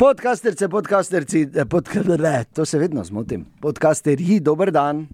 Podcasterce, podcasterci, eh, podka, le, to se vedno zmotim. Podcasterji, dober dan.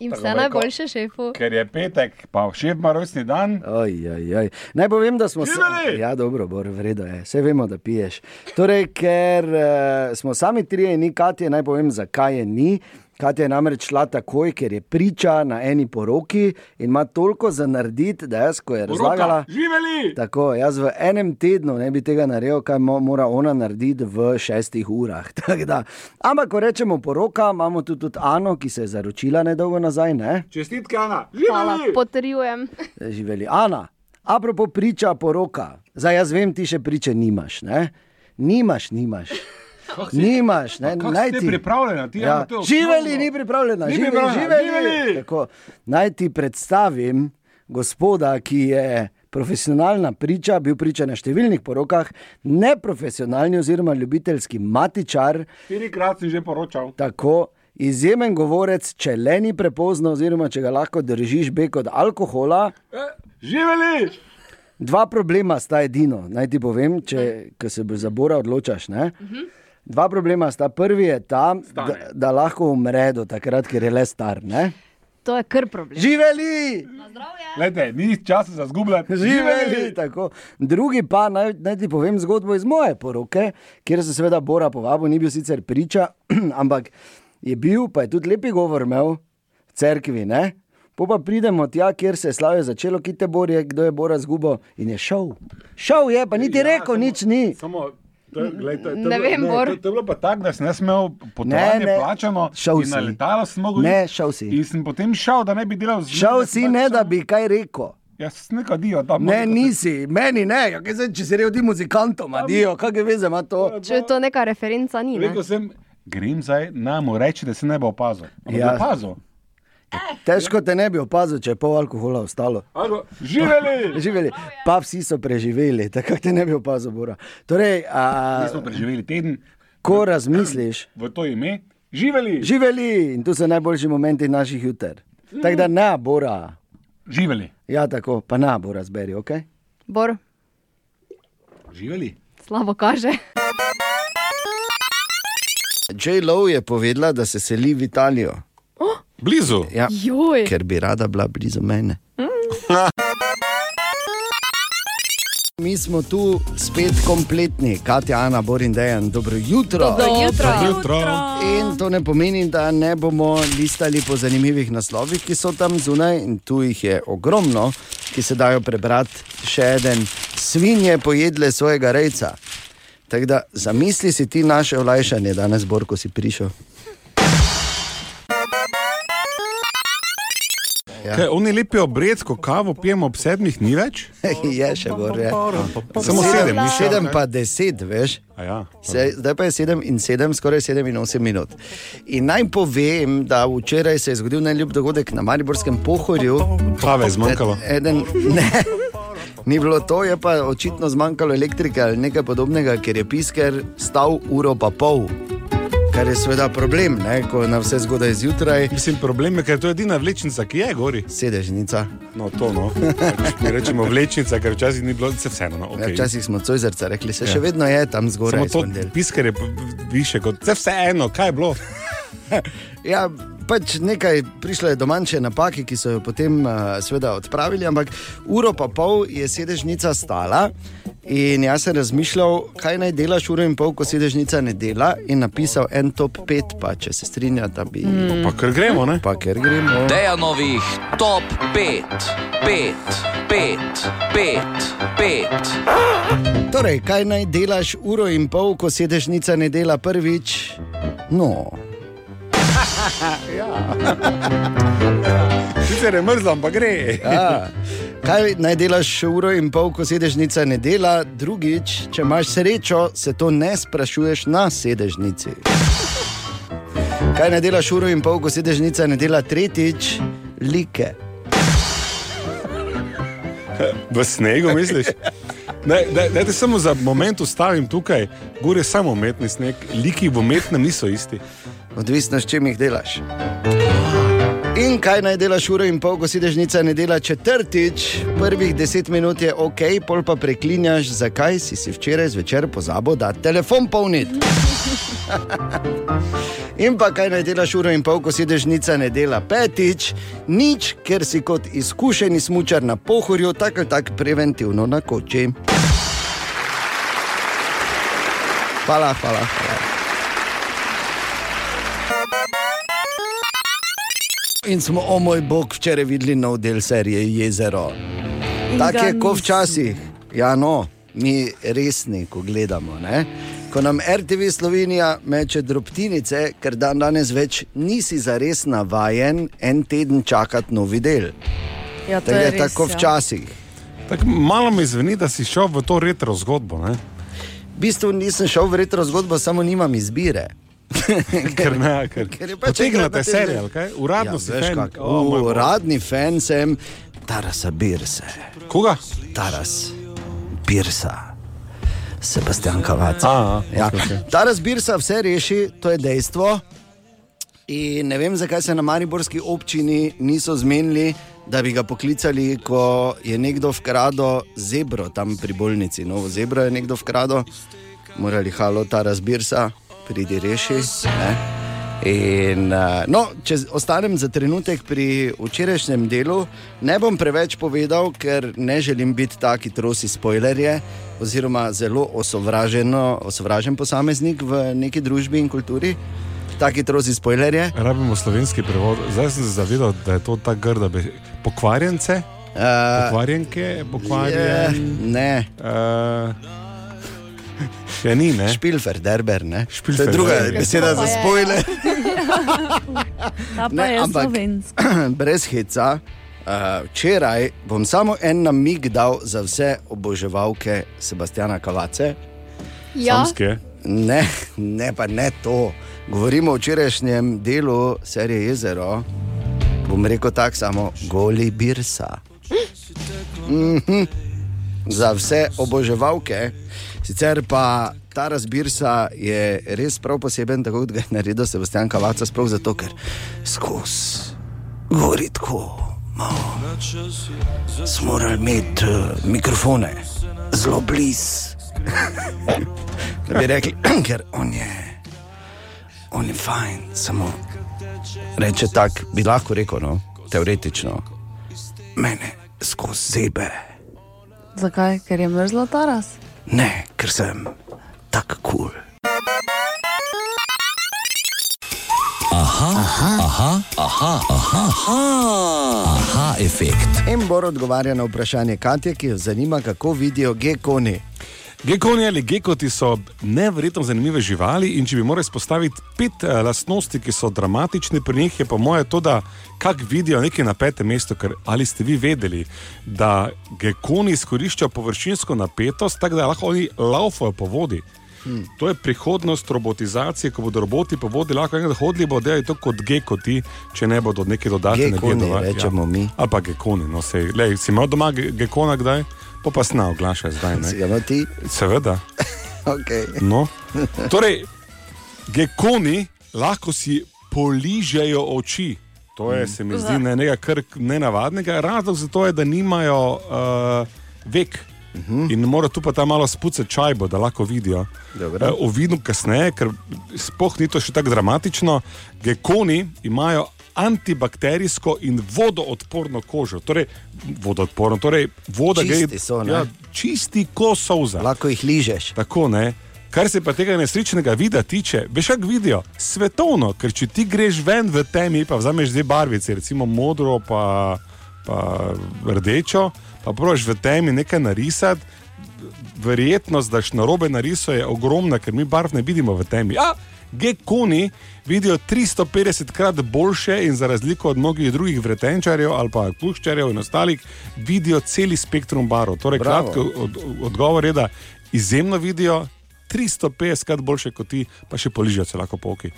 In vse najboljše, šefu. Ker je petek, pa šef ima rojstni dan. Oj, oj, oj. Naj povem, da smo se. Živeli! Ja, dobro, bor, vredo je. Vse vemo, da piješ. Torej, ker uh, smo sami trije, ni Katja, naj povem, zakaj je ni. Katja je namreč šla takoj, ker je priča na eni poroki in ima toliko za narediti, da jaz, ko je razlagala. Živeli! Tako, jaz v enem tednu ne bi tega naredil, kaj mo, mora ona narediti v šestih urah. Tako da. Ampak, ko rečemo poroka, imamo tu tudi Ano, ki se je zaročila nedolgo nazaj. Ne? Čestitke, Ana. Hvala, Živeli! potrjujem. Živeli. Ana, apropo priča poroka, zdaj jaz vem, ti še priče nimaš. Ne? Nimaš, nimaš. Nimaš, ne, naj ti. pripravljeni? Ti, Ja. Živeli, ni pripravljena, Ni živeli, pripravljena, živeli. živeli. Tako, naj ti predstavim gospoda, ki je profesionalna priča, bil priča na številnih porokah, neprofesionalni oziroma ljubiteljski matičar, Štirikrat si že poročal. tako izjemen govorec, če le ni prepozno, oziroma če ga lahko držiš bek od alkohola. Eh, Živeli! Dva problema sta edino, naj ti povem, če se boš za Bora odločaš. Ne? Dva problema sta. Prvi je ta, da, da lahko umre do takrat, ker je le star. Ne? To je kar problem. Živeli! Glede, ni časa za zgubljati. Živeli! Tako. Drugi pa, naj, naj ti povem zgodbo iz moje poroke, kjer sem seveda Bora povabil, ni bil sicer priča, ampak je bil, pa je tudi lepi govor imel v cerkvi. Ne? Po pa pridemo tja, kjer se je slavje začelo, ki te borijo, kdo je Bora zgubo in je šel. Šel je, pa niti Ja, rekel, samo- nič ni. Samo, to, glej, to, to, Ne je bilo- vem, Bor. to, to je bilo pa tako, da sem imel potovanje ne, plačano, šel in na si. letalo sem mogel Ne, šel si. In sem potem šel, da ne bi delal z Šel si ne, da bi kaj rekel. Jaz sem nekaj dio tam. Ne, mogel- nisi, meni ne, ja, kaj zdaj, če si rekel ti muzikantom, adijo, kakšne veze ima to. Če je to neka referenca, ni. Ne? Rekel sem, grem zdaj na mu reči, da se ne bo opazil. Ja. ja. opazil. Težko te ne bi opazil, če je pol alkohola ostalo. Alko, živeli! Živeli, pa vsi so preživeli, tako te ne bi opazil, Bora. Torej, a, Mi smo preživeli teden ko razmisliš, v to ime. Živeli! živeli in tu so najboljši momenti naših juter. Tako da ne, Bora. Živeli! Ja, tako, pa ne, Bora, zberi, ok? Bor, Živeli! slabo kaže. J. Lowe je povedala, da se seli v Italijo, Blizu! ja, Joj. ker bi rada bila blizu mene. Mi smo tu spet kompletni, Katja, Ana, Bor in Dejan, dobro jutro. Dobro jutro. Jutro! In to ne pomeni, da ne bomo listali po zanimivih naslovih, ki so tam zunaj, in tu jih je ogromno, ki se dajo prebrati. Še en, svinje pojedle svojega rejca. Tako da zamisli si ti naše olajšanje danes, Bor, ko si prišel. Ja. Kaj, oni lepijo bredsko kavo, pijemo ob sedmih, ni več? je še gor, je. Samo sedem, ni. Sedem pa deset, veš. A Ja. Se, zdaj pa je 7 in 7, skoraj 7 in 8 minut. In naj povem, da včeraj se je zgodil najljub dogodek na Mariborskem pohorju. Kave je zmanjkalo. Eden, ne, ni bilo to, je pa očitno zmanjkalo elektrike ali nekaj podobnega, ker je pisker stal uro pa pol. Kar je seveda problem, ne, ko na vse zgodaj zjutraj. Mislim, problem je, ker to je edina vlečnica, ki je gori. Sedežnica. No, to no. Pač Mi rečemo vlečnica, ker včasih ni bilo, se vseeno. No, Ja, okay. včasih smo cojzrca rekli, se Ja. še vedno je tam zgoraj. Pisker je p- više kot vse vseeno, kaj je bilo. Ja, pač nekaj prišlo je do manjše napake, ki so jo potem uh, seveda odpravili, ampak uro pa pol je sedežnica stala. In jaz sem razmišljal, kaj naj delaš uro in pol, ko sedežnica ne dela, in napisal en top 5, pa če se strinja, da bi. Mm. Pa ker gremo, ne? Pa ker gremo. Dejanovih top 5, 5, 5, 5, 5. Torej, kaj naj delaš uro in pol, ko sedežnica ne dela prvič? No, Sicer je mrzlo, ampak gre. Ja. Kaj naj delaš uro in pol, ko sedežnica ne dela, drugič, če imaš srečo, se to ne sprašuješ na sedežnici. Kaj naj delaš uro in pol, ko sedežnica ne dela, tretjič, like. V snegu, misliš? Daj, daj, daj te samo za moment ustavim tukaj. Gor je samo umetni sneg, liki v umetnem niso isti. Odvisno, s čim jih delaš. In kaj naj delaš uro in pol, ko si dežnica ne dela četrtič, prvih deset minut je ok, pol pa preklinjaš, zakaj si si včeraj zvečer pozabil, da telefon polniti. In pa kaj naj delaš uro in pol, ko si dežnica ne dela petič, nič, ker si kot izkušeni smočar na pohorju, tako ali tako preventivno na koči. Hvala, hvala. hvala. In smo, o moj bog, včeraj videli nov del serije Jezero. Tako je kot včasih, ja, no, mi resni, ko gledamo. Ne? Ko nam RTV Slovenija meče drobtinice, ker dan danes več nisi zares navajen en teden čakati novi del. Ja, to je je res, tako ja. včasih. Tak, malo mi zveni, da si šel v to retro zgodbo. Ne? V bistvu nisem šel v retro zgodbo, samo nimam izbire. Ker ne, ker, Ker je pač potegnete enkrat na teden. serijo, ali kaj? Uradno ja, si veš fan. kak, O, moj bog. Uradni fan sem Tarasa Birse. Koga? Taras Birsa. Sebastian Kavac. Ja. okej, okej. Taras Birsa vse reši, to je dejstvo. In ne vem, zakaj se na Mariborski občini niso zmenili, da bi ga poklicali, ko je nekdo vkradel zebro tam pri bolnici. Novo zebro je nekdo vkradel, morali halo Taras Birsa, pridi reši. Ne? In, uh, no, če ostanem za trenutek pri včerajšnjem delu, ne bom preveč povedal, ker ne želim biti taki trosi spoilerje, oziroma zelo osovražen posameznik v neki družbi in kulturi. Taki trosi spoilerje. Rabimo slovenski prevod. Zdaj sem se zavedal, da je to tako grdo. Be- Pokvarjence, Uh, pokvarjenke, je, pokvarjen. ne, Uh, ja, ni, ne? špilfer, derber. Ne? To je Špilfer, druga derber. beseda za. Ta pa Ne, je ampak-. Brez heca. Uh, včeraj bom samo en namig dal za vse oboževalke Sebastiana Kavace. Ja, Samske. Ne, ne, pa ne to. Govorimo o včerajšnjem delu serije Jezero. Bom rekel tako, samo goli birsa. Mhm. Za vse oboževalke. Sicer pa ta razbirsa je res prav poseben, tako kot ga je naredil Sebastian Kavaca, sploh zato, ker skozi govori tako. malo. Smo morali imeti uh, mikrofone zelo blizu. Da bi rekli, ker on je, on je fajn, samo reče tako, bi lahko rekel, no, teoretično, mene skozi zebe, Zakaj? Ker je mrzlo taras? ne, ker sem tako kul. Cool. Aha, efekt. Embor odgovarja na vprašanje Katja, ki jo zanima, kako vidijo gekoni. Gekoni ali gekoti so neverjetno zanimive živali in če bi morali spostaviti pet eh, lastnosti, ki so dramatične pri njih, je po moje to, da kak vidijo nekaj na petem mestu. Ker ali ste vi vedeli, da gekoni izkoriščajo površinsko napetost, tako da lahko oni laufajo po vodi. Hmm. To je prihodnost robotizacije, ko bodo roboti po vodi lahko enkrat hodili, bodo delali to kot gekoti, če ne bodo neke dodatne Gekoni, dodali. rečemo mi. Ali pa gekoni, no sej. Lej, si imel doma ge- gekona kdaj? Pa pa sna oglašaj zdaj. Ne? Ga imel ti? Seveda. Okay. No. Torej, gekoni lahko si poližejo oči. To je, se mi zdi, ne, nekaj kar nenavadnega. Razlog za to je, da nimajo uh, vek. In mora tu pa ta malo spucati čajbo, da lahko vidijo. Dobro. Eh, Ovidno kasneje, ker spoh ni to še tako dramatično. Gekoni imajo antibakterijsko in vodoodporno kožo. Torej, vodoodporno, torej voda Čisti gre- so, ne? ja, čisti kot solza. Lahko jih ližeš. Tako ne. Kar se pa tega nesrečnega vida tiče, veš, kako vidijo? Svetovno, ker če ti greš ven v temi, pa vzameš dve barvice, recimo modro, pa, pa rdečo, pa proš v temi nekaj narisati, verjetnost, da na robe narisuje, je ogromna, ker mi barv ne vidimo v temi. Ja, gekoni vidijo 350 krat boljše in za razliko od mnogih drugih vretenčarjev ali pa puščarjev in ostalih, vidijo cel spektrum barv. Torej, kratko, od, odgovor je, da izjemno vidijo. 350 krat boljše kot ti, pa še poližijo se lahko po oki.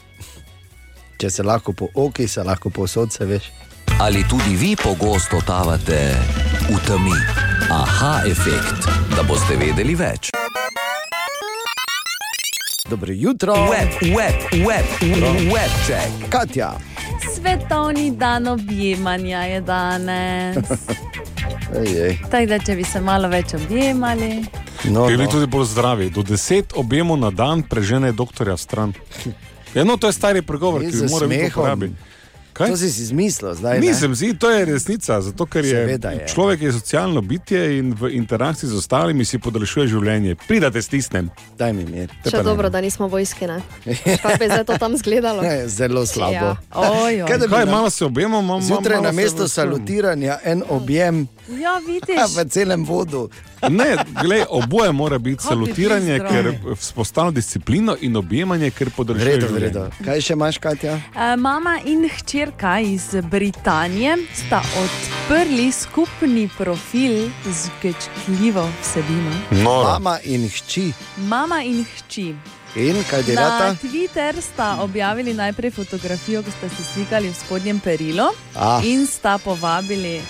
Če se lahko po oki, se lahko povsod, se veš. Ali tudi vi pogosto totavate v temi? Aha, efekt, da boste vedeli več. Dobro jutro, Web, web, web, web check. Katja. Svetovni dan objemanja je danes. Ejej. Tako da, če bi se malo več objemali, No, Bili no. tudi bolj zdravi. Do deset objemov na dan prežene doktorja stran. Ja, no, to je stari pregovor, ki ga mora biti smehom. uporabiti. Kaj? To si si izmislil zdaj. ne? Nisem zid, to je resnica, zato ker je, Seveda je. človek je socialno bitje in v interakciji z ostalimi si podaljšuje življenje. Pridate stisnem. Daj mi mir. Te Še pa ne. dobro, da nismo vojski, ne? Kaj bi zdaj to tam zgledalo? Ne, zelo slabo. Ja. ojoj. Kaj da bi Kaj, na- malo se objemo, malo Zjutraj na mesto salutiranja en objem Ja, vidiš. v celem vodu. Ne, glej, oboje mora biti salutiranje, ker vzpostavlja disciplino in objemanje, ker Vredo, življenje. vredo. Kaj še imaš, Katja? Eh, Mama in hčerka iz Britanije sta odprli skupni profil z gečkljivo vsebino. Noro. Mama in hči. Mama in hči. In kaj Na delata? Twitter sta objavili najprej fotografijo, ko sta se slikali v spodnjem perilu Ah. in sta povabili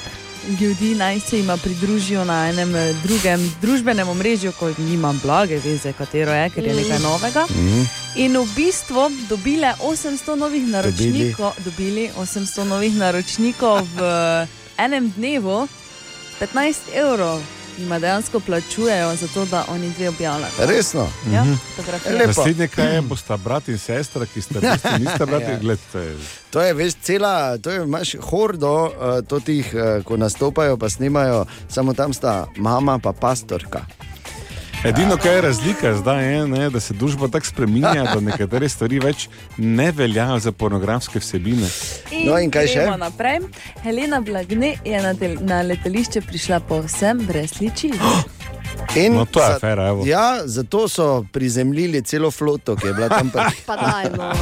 ljudi, naj se jima pridružijo na enem eh, drugem družbenem omrežju, ko nimam blage veze, katero je, ker je nekaj novega. Mhm. In v bistvu dobile 800 novih naročnikov, dobili 800 novih naročnikov v enem dnevu, 15 evrov jima dejansko plačujejo za to, da oni dve objavljajo. Resno. Ja, Mhm. Naslednje, kaj je, bosta brat in sestra, ki sta v bistvu nista brati. Ja. Gled, to je- To je veš, cela, to je imaš hordo uh, totih, uh, ko nastopajo, pa snimajo, samo tam sta mama pa pastorka. Edino, kar je razlika zdaj, je, ne, da se družba tako spremenja, da nekatere stvari več ne veljajo za pornografske vsebine. No, in kaj še? Naprej. Helena Blagne je na, tel, na letališče prišla povsem brez ličil. In No, to je za- afera, evo. Ja, zato so prizemljili celo floto, ki je bila tam pa. Pa daj, no.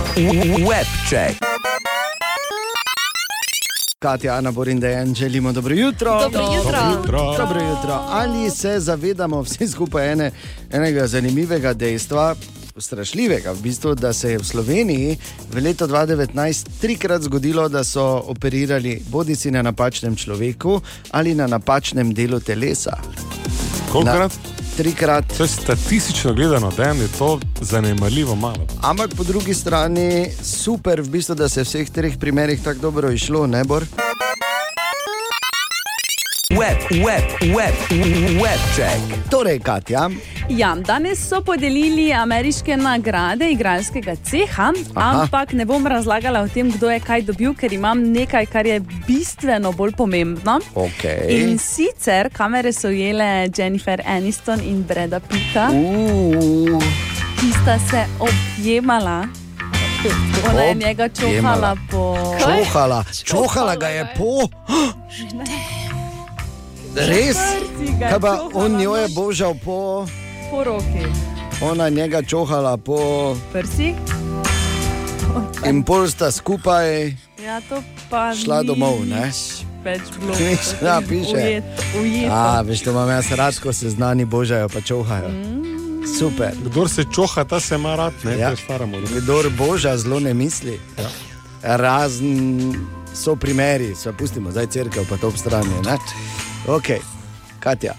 Katja, Ana, Borin, Dejan, želimo dobro jutro. Dobro jutro. Jutro. Dobro jutro. Ali se zavedamo vsi skupaj ene, enega zanimivega dejstva, strašljivega, v bistvu, da se je v Sloveniji v letu 2019 trikrat zgodilo, da so operirali bodi si na napačnem človeku ali na napačnem delu telesa. Kolikrat? Trikrat. To je statistično gledano, da je to zanemarljivo malo. Ampak po drugi strani super, v bistvu, da se je v vseh treh primerih tako dobro išlo, ne bor. Web, web, web, webcheck. Torej, Katja, Ja, danes so podelili ameriške nagrade igralskega ceha, Aha. ampak ne bom razlagala o tem, kdo je kaj dobil, ker imam nekaj, kar je bistveno bolj pomembno. okay. In sicer kamere so ujele Jennifer Aniston in Breda Pitta, Uh, ki sta se objemala. Ona je njega čohala po. čohala, čohala ga je po. Res? Prsi je Kaj pa on jo je božal po, po roki. ona njega čohala po, Prsi. in pol sta skupaj. Ja, to pa Šla domov, ne? Več bilo. Ja, piše. Ujet, ujet. A, veš, to imam jaz rad, ko se znani božajo, pa čohajo. Super. Kdor se čoha, ta se ima rad, ne Ja. staramo. Kdor boža, zelo ne misli. Ja. Razen so primeri, se pustimo, zdaj crkva pa to ob strani. Ne? Ok, Katja.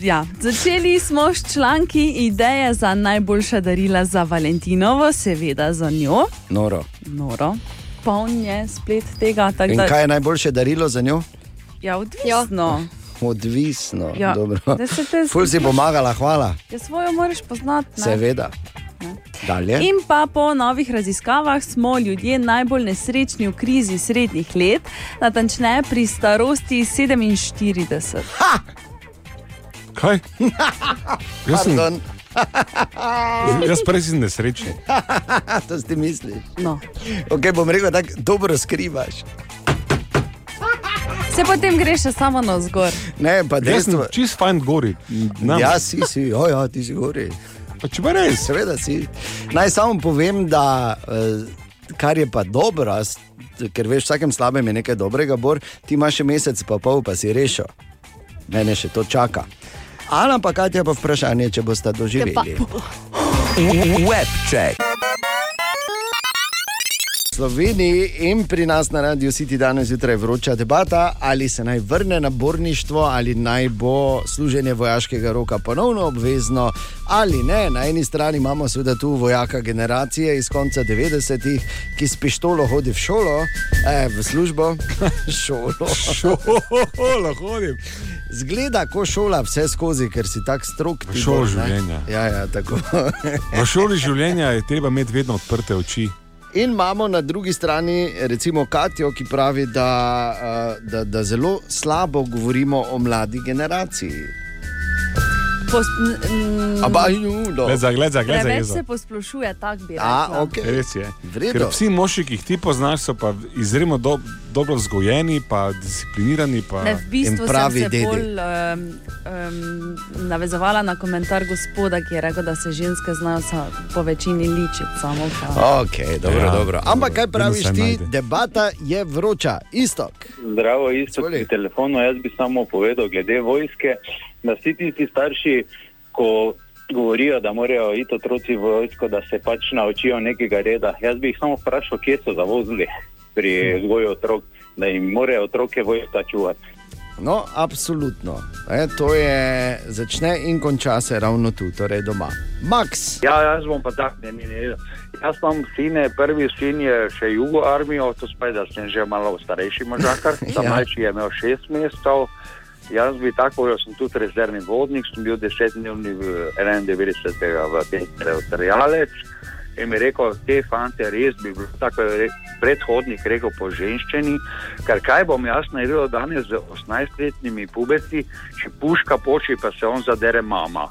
Ja, začeli smo s članki ideje za najboljša darila za Valentinovo, seveda za njo, Noro. noro. Poln je splet tega, In da kaj je najboljše darilo za njo? ja, odvisno. Odvisno. Ja, Dobro. da se te Ful si pomagala, hvala. Ja, svojo moraš poznati. ne. Seveda. Dalje. In pa po novih raziskavah smo ljudje najbolj nesrečni v krizi srednjih let, natančneje pri starosti 47. Kaj? Jaz, sem, jaz prej sem nesrečen. to si misliš. No. Ok, bom rekel, tako dobro skrivaš. Se potem greš še samo na zgor. Ne, pa dejstvo. čist fajn gori. Nam. Ja, si, si, jo, ja, ti si gori. Pa če pa res. Seveda si. Naj samo povem, da eh, kar je pa dobro, ker veš, v vsakem slabem je nekaj dobrega, bor, ti imaš še mesec pa pol, pa si rešil. Mene še to čaka. Ana pa Katja pa vprašanje, če boste doživeli. Webcheck. Sloveniji in pri nas na radiju City danes zjutraj vroča debata, ali se naj vrne na borništvo ali naj bo služenje vojaškega roka ponovno obvezno ali ne. Na eni strani imamo seveda tu vojaka generacije iz konca 90-ih, ki s pištolo hodi v šolo, eh, v službo, šolo. Šolo hodim. Zgleda, ko šola vse skozi, ker si tak strok. V šoli življenja. Ja, ja. V šoli življenja je treba imeti vedno odprte oči. In imamo na drugi strani, recimo, Katijo, ki pravi, da, eh, da, da zelo slabo govorimo o mladi generaciji. Pos, m, Ampak, ju, no. Gleda, gleda, gleda. preveč se posplošuje, tako bi rekla. A, ok. Res je. V redu. Ker vsi moški, ki jih ti poznaš, so pa izredno do, dobro vzgojeni, pa disciplinirani. Pa... Ne, v bistvu sem se dedi. bolj um, um, navezovala na komentar gospoda, ki je rekel, da se ženske znajo po večini ličiti. Samo, pa. Ok, dobro, Ja, dobro. Ampak kaj praviš ti? najde. Debata je vroča, istok. Zdravo, isto Izvoli. pri telefonu. Jaz bi samo povedal, glede vojske, da vsi tisti starši, ko govorijo, da morajo iti otroci v vojsko, da se pač naučijo nekega reda. Jaz bi jih samo vprašal, kje so zavozili pri vzgoju otrok, da jim morajo otroke vojska čuvati. No, absolutno. E, to je začne in konča se ravno tu, torej doma. Max, Ja, jaz bom pa tak, ne, ne, ne. Jaz imam sine, prvi sin je še jugo armijo, to spet, da sem že malo starejši možakar, ta Ja. ja. mlajši je imel šest mesecev. Jaz bi tako, jaz sem tudi rezervni vodnik, sem bil desetdnevni v 91. v Petreju Trialec in mi rekel, te fante, res bi bil tako re, predhodnik rekel po ženščini, ker kaj bom jaz naredil danes z 18-letnimi pubeci, če puška poči, pa se on zadere mama.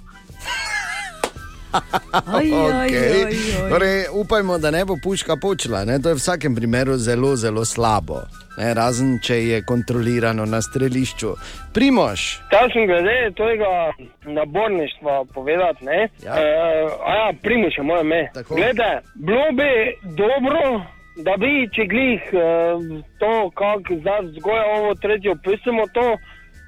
Oj, okay. oj, oj. Torej, upajmo, da ne bo puška počela. Ne? To je v vsakem primeru zelo, zelo slabo. Ne? Razen če je kontrolirano na strelišču. Primož, Kaj sem glede tega naborništva povedati? Ne? Ja. A ja, primiče moje ime. Glede, bilo bi dobro, da bi, če glih uh, to, kako zdaj vzgoja ovo tretje opisamo, to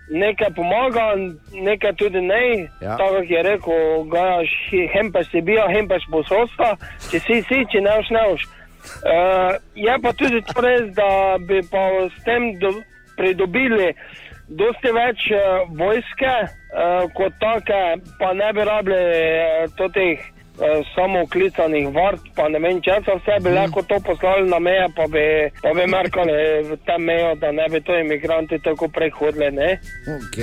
nekaj pomaga, nekaj tudi ne. Ja. Tako je rekel, gajaš, hempeš si bil, hempeš bo sosta, če si si, če ne už ne už. Uh, je pa tudi to res, da bi pa s tem do, pridobili dosti več uh, vojske uh, kot take, pa ne bi rabili uh, uh, samooklicanih vrt, pa ne vem česa vse, bi lahko to poslali na meje, pa bi, pa bi merkali v tem mejo, da ne bi to imigranti tako prehodili. Ne? ok.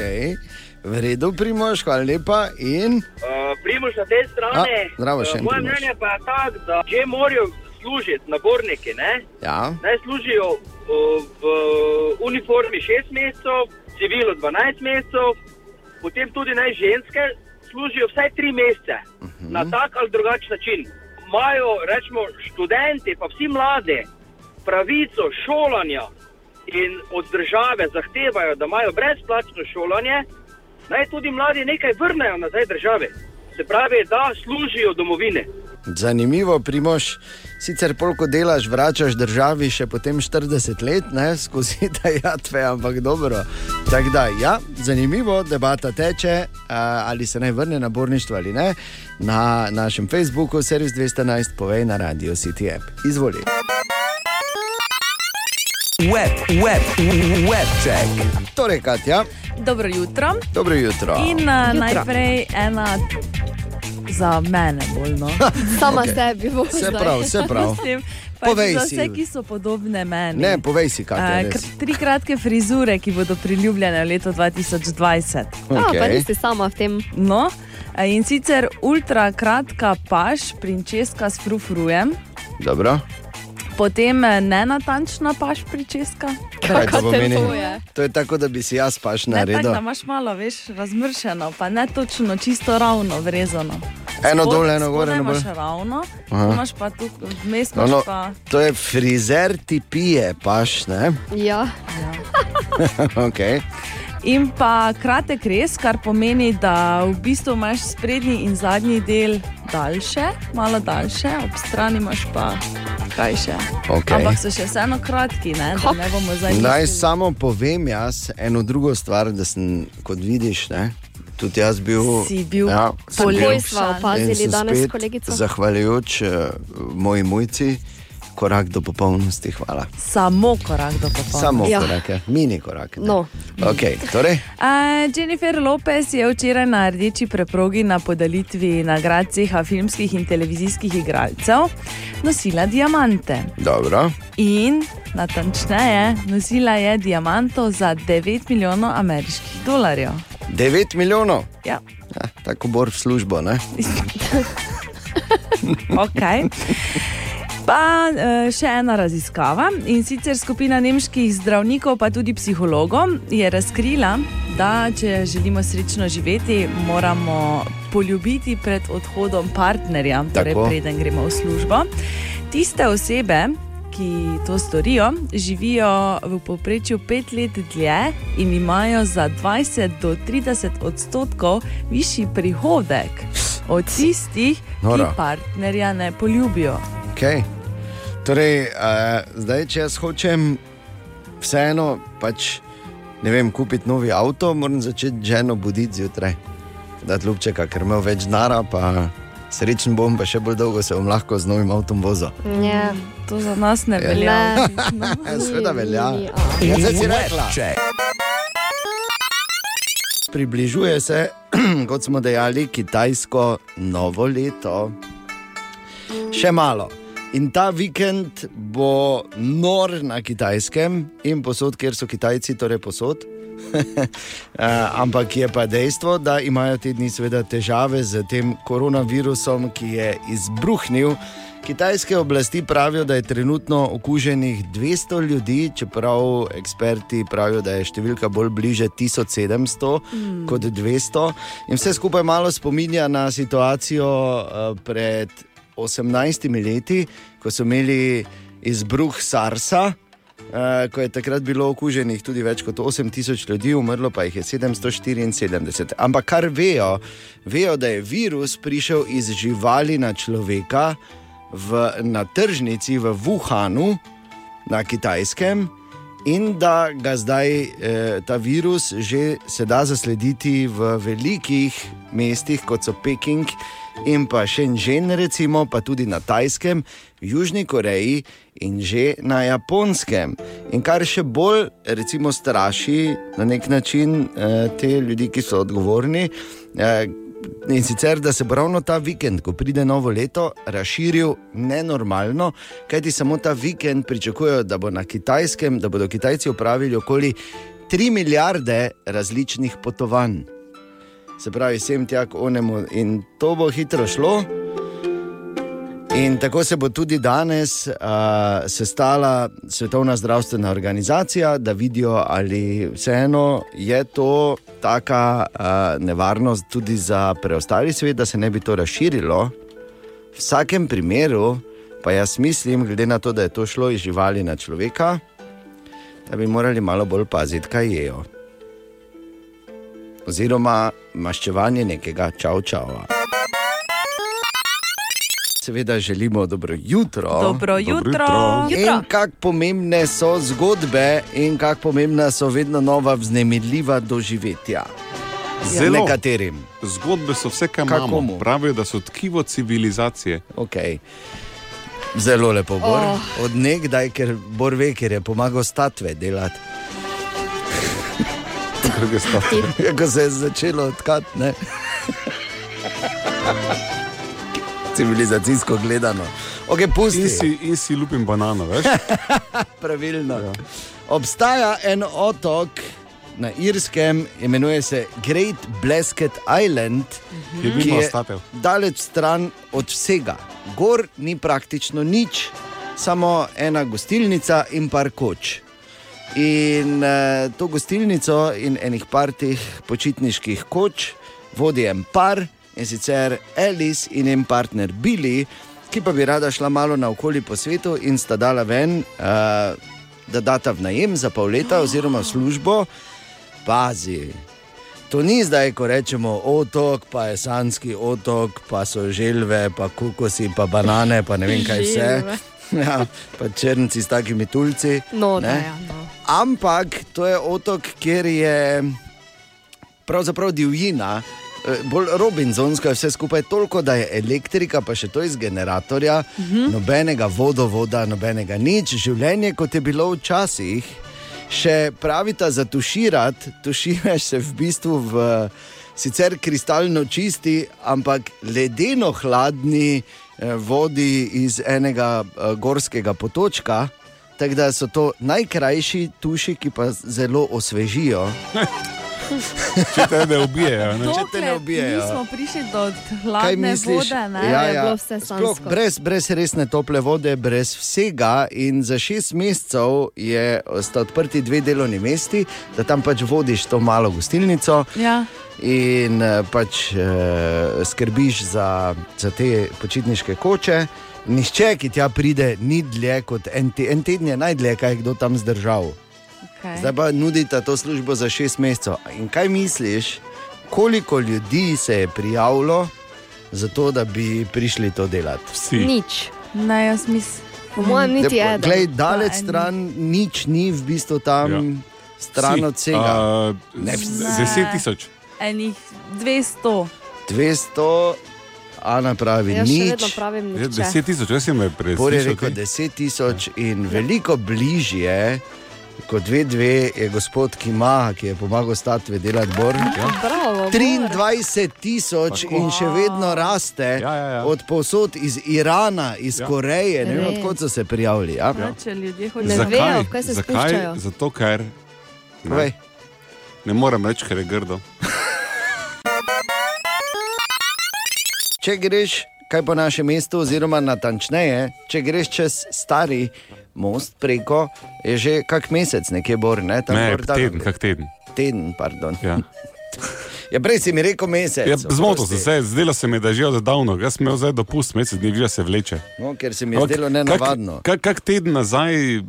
V redu, Primož, hvala lepa. In Uh, Primož na tej strani. A, zdravo, še en uh, moje Primož. mnenje pa je tako, da če morajo služiti naborniki, ne, ja, naj služijo uh, v uniformi 6 mesecev, civilu 12 mesecev, potem tudi naj ženske služijo vsaj 3 mesece uh -huh. na tak ali drugačen način. Imajo, rečemo, študenti, pa vsi mladi pravico šolanja in od države zahtevajo, da imajo brezplačno šolanje, naj tudi mladi nekaj vrnejo nazaj državi. Se pravi, da služijo domovine. zanimivo, Primož. Sicer polko delaš, vračaš državi še potem 40 let, ne, skozi dajatve, ampak dobro. Tako da, ja, zanimivo, debata teče, ali se naj vrne na borništvo ali ne. Na našem Facebooku, Servis 211, povej na radio City App. Izvoli. Web, web, web check. Torej, Katja, Dobro jutro. dobro jutro. In uh, najprej ena za mene bolj. No. Sama okay. sebi bo. Vse prav, vse prav. Mislim, pač Povej za si. vse, ki so podobne meni. Ne, povej si, Katja. Uh, res. kr- tri kratke frizure, ki bodo priljubljene v letu 2020. Okay. A, pa nisi sama v tem. No, eh, in sicer ultra kratka paš, prinčeska s frufrujem, Dobro. Potem eh, nenatančna paš pričeska. Kaj to pomeni? to je? Tako, da bi si jaz paš Ne tako, naredil. da imaš malo, veš, razmršeno, pa ne točno, čisto ravno, vrezano. Eno dol, eno gor, eno bolj. imaš ravno, imaš pa tu vmes, No, no, pa. to je frizer ti pije, paš, ne? Ja. okay. In pa kratek res, kar pomeni, da v bistvu imaš sprednji in zadnji del daljše, malo daljše, ob strani imaš pa krajše. Okej. Ampak so še vseeno kratki, ne, da ne bomo zdaj. Naj samo povem jaz eno drugo stvar, da sem, kot vidiš, ne, tudi jaz bil. Si bil ja, In opazili danes spet, kolegico. Zahvaljujoč uh, moji mujci, korak do popolnosti. Hvala. Samo korak do popolnosti. Samo Ja. korake, mini korake. ne. No. Okay, torej, A, Jennifer Lopez je včeraj na rdeči preprogi na podelitvi nagrad ceha filmskih in televizijskih igralcev nosila diamante. dobro. In natančneje, nosila je diamantov za 9 milijonov ameriških dolarjev. 9 milijonov. Ja. Ja, tako bor v službo. Ne? Okay. Pa eh, še ena raziskava in sicer skupina nemških zdravnikov, pa tudi psihologov, je razkrila, da če želimo srečno živeti, moramo poljubiti pred odhodom partnerja, torej Tako. preden gremo v službo. Tiste osebe, ki to storijo, živijo v povprečju pet let dlje in imajo za 20 do 30 odstotkov višji prihodek od tistih, ki Nora. partnerja ne poljubijo. Okay. Torej, uh, zdaj, če jaz hočem vseeno pač, ne vem, kupiti novi avto, moram začeti ženo buditi zjutraj. Da, ljubčeka, ker imam več denara, pa srečen bom, pa še bolj dolgo se bom lahko z novim avtom vozil. Ja. To za nas ne Ja. velja. Ne. Ja, Sveda velja. Ja, zdaj si rekla. Približuje se, kot smo dejali, kitajsko novo leto. Še malo. In ta vikend bo nor na kitajskem in posod, kjer so Kitajci, torej posod. Eh, Ampak je pa dejstvo, da imajo te dni seveda težave z tem koronavirusom, ki je izbruhnil. Kitajske oblasti pravijo, da je trenutno okuženih 200 ljudi, čeprav eksperti pravijo, da je številka bolj bliže 1700 mm. kot 200. In vse skupaj malo spominja na situacijo eh, pred 18 leti, ko so imeli izbruh SARS-a. Uh, ko je takrat bilo okuženih tudi več kot 8000 ljudi, umrlo pa jih je 774. Ampak kar vejo, vejo, da je virus prišel iz živali na človeka v, na tržnici v Wuhanu, na kitajskem, in da ga zdaj eh, ta virus že se da zaslediti v velikih mestih, kot so Peking in pa Shenzhen, recimo, pa tudi na Tajskem, Južni Koreji in že na Japonskem. In kar še bolj, recimo, straši na nek način eh, te ljudi, ki so odgovorni. Eh, In sicer, da se bo ravno ta vikend, ko pride novo leto, razširil nenormalno, kajti samo ta vikend pričakujejo, da, bo na kitajskem, da bodo Kitajci upravili okoli 3 milijarde različnih potovanj. Se pravi, sem tja k onemu in to bo hitro šlo. In tako se bo tudi danes uh, sestala Svetovna zdravstvena organizacija, da vidijo, ali vseeno je to taka uh, nevarnost tudi za preostali svet, da se ne bi to razširilo. V vsakem primeru, pa jaz mislim, glede na to, da je to šlo iz živali na človeka, da bi morali malo bolj paziti, kaj jejo. Oziroma, maščevanje nekega čau čau. Seveda želimo dobro jutro. Dobro jutro. In kako pomembne so zgodbe, in kako pomembna so vedno nova, vznemirljiva doživetja. Zelo. Nekaterim. Zgodbe so vse, kar Kakomu? imamo. Pravijo, da so tkivo civilizacije. Okay. Zelo lepo, Bor. Oh. Od nekdaj, ker Bor ve, ker je pomagal statve delati. Druge stvari. Ko se je začelo tkati, ne. Civilizacijsko gledano. Okay, pusti. In si, in si lupim banano, veš? Pravilno. Ja. Obstaja en otok na Irskem, imenuje se Great Blasket Island, Ki je mimo statev. daleč stran od vsega. Gor ni praktično nič, samo ena gostilnica in par koč. In uh, to gostilnico in enih par teh počitniških koč vodi en par in sicer Alice in njen partner Billy, ki pa bi rada šla malo naokoli po svetu in sta dala ven, uh, da data v najem za pol leta oziroma službo. Pazi. To ni zdaj, ko rečemo otok, pa je sanski otok, pa so želve, pa kukosi, pa banane, pa ne vem kaj vse. Ja, pa črnci s takimi tulci. No, da, ne. ja, no. Ampak to je otok, kjer je pravzaprav divjina, bolj Robinsonsko je vse skupaj, toliko da je elektrika, pa še to iz generatorja, uh -huh. nobenega vodovoda, nobenega nič, življenje kot je bilo včasih. Še pravita za tuširati, tuširaš se v bistvu v sicer kristalno čisti, ampak ledeno hladni eh, vodi iz enega eh, gorskega potočka. Tako da so to najkrajši tuši, ki pa zelo osvežijo. Če te ne ubijejo. Ne? Če te ne ubijejo. Nismo prišli do hladne vode, ne? Ja, je ja. bilo vse Sploh sanjsko. brez, brez resne tople vode, brez vsega. In za šest mesecev je, sta odprti dve delovni mesti, da tam pač vodiš to malo gostilnico Ja. in eh, pač eh, skrbiš za, za te počitniške koče. Nihče, ki tja pride, ni dlje kot en, te, en teden, je najdlje, kaj je kdo tam zdržal. Okay. Zdaj pa nudite to službo za šest mesecev. In kaj misliš, koliko ljudi se je prijavilo za to, da bi prišli to delati? Vsi. Nič. Ne, jaz mislim. Po mojem, niti eden. Glej, daleč Pa stran, nič ni v bistvu tam, Ja. ja. stran Vsi. od vsega. Ne. Deset tisoč. Enih 200. 200, Ana pravi, vedno nič. pravim, Ja, nič. Deset tisoč, jaz sem me Bor je preslišal. rekel ti. 10 tisoč in veliko bližje. Kot dve, dve je gospod Kima, ki je pomagal statve delati bor. Ja. Bravo, Bor. 23 tisoč in še vedno raste, Ja, ja, ja. od posod iz Irana, iz Ja. ja. Koreje, ne vem, odkot so se prijavili. Ja? Ja. Če ljudje Ne hočejo. vejo, v kaj se Zakaj? spuščajo. Zato, ker ne, ne morem reči, ker je grdo. Če greš kaj po našem mestu, oziroma natančneje, če greš čez stari most preko, je že kak mesec nekje bor, ne tam Ne, gor, teden, kak teden. Teden, pardon. Ja. Ja, prej si mi rekel mesec. Ja, Zmotil sem se, zdelo se mi, da je že od davno, jaz sem imel zdaj dopust, mesec dni, že se vleče. No, ker se mi je Ampak zdelo nenavadno. Kak, kak, kak teden nazaj eh,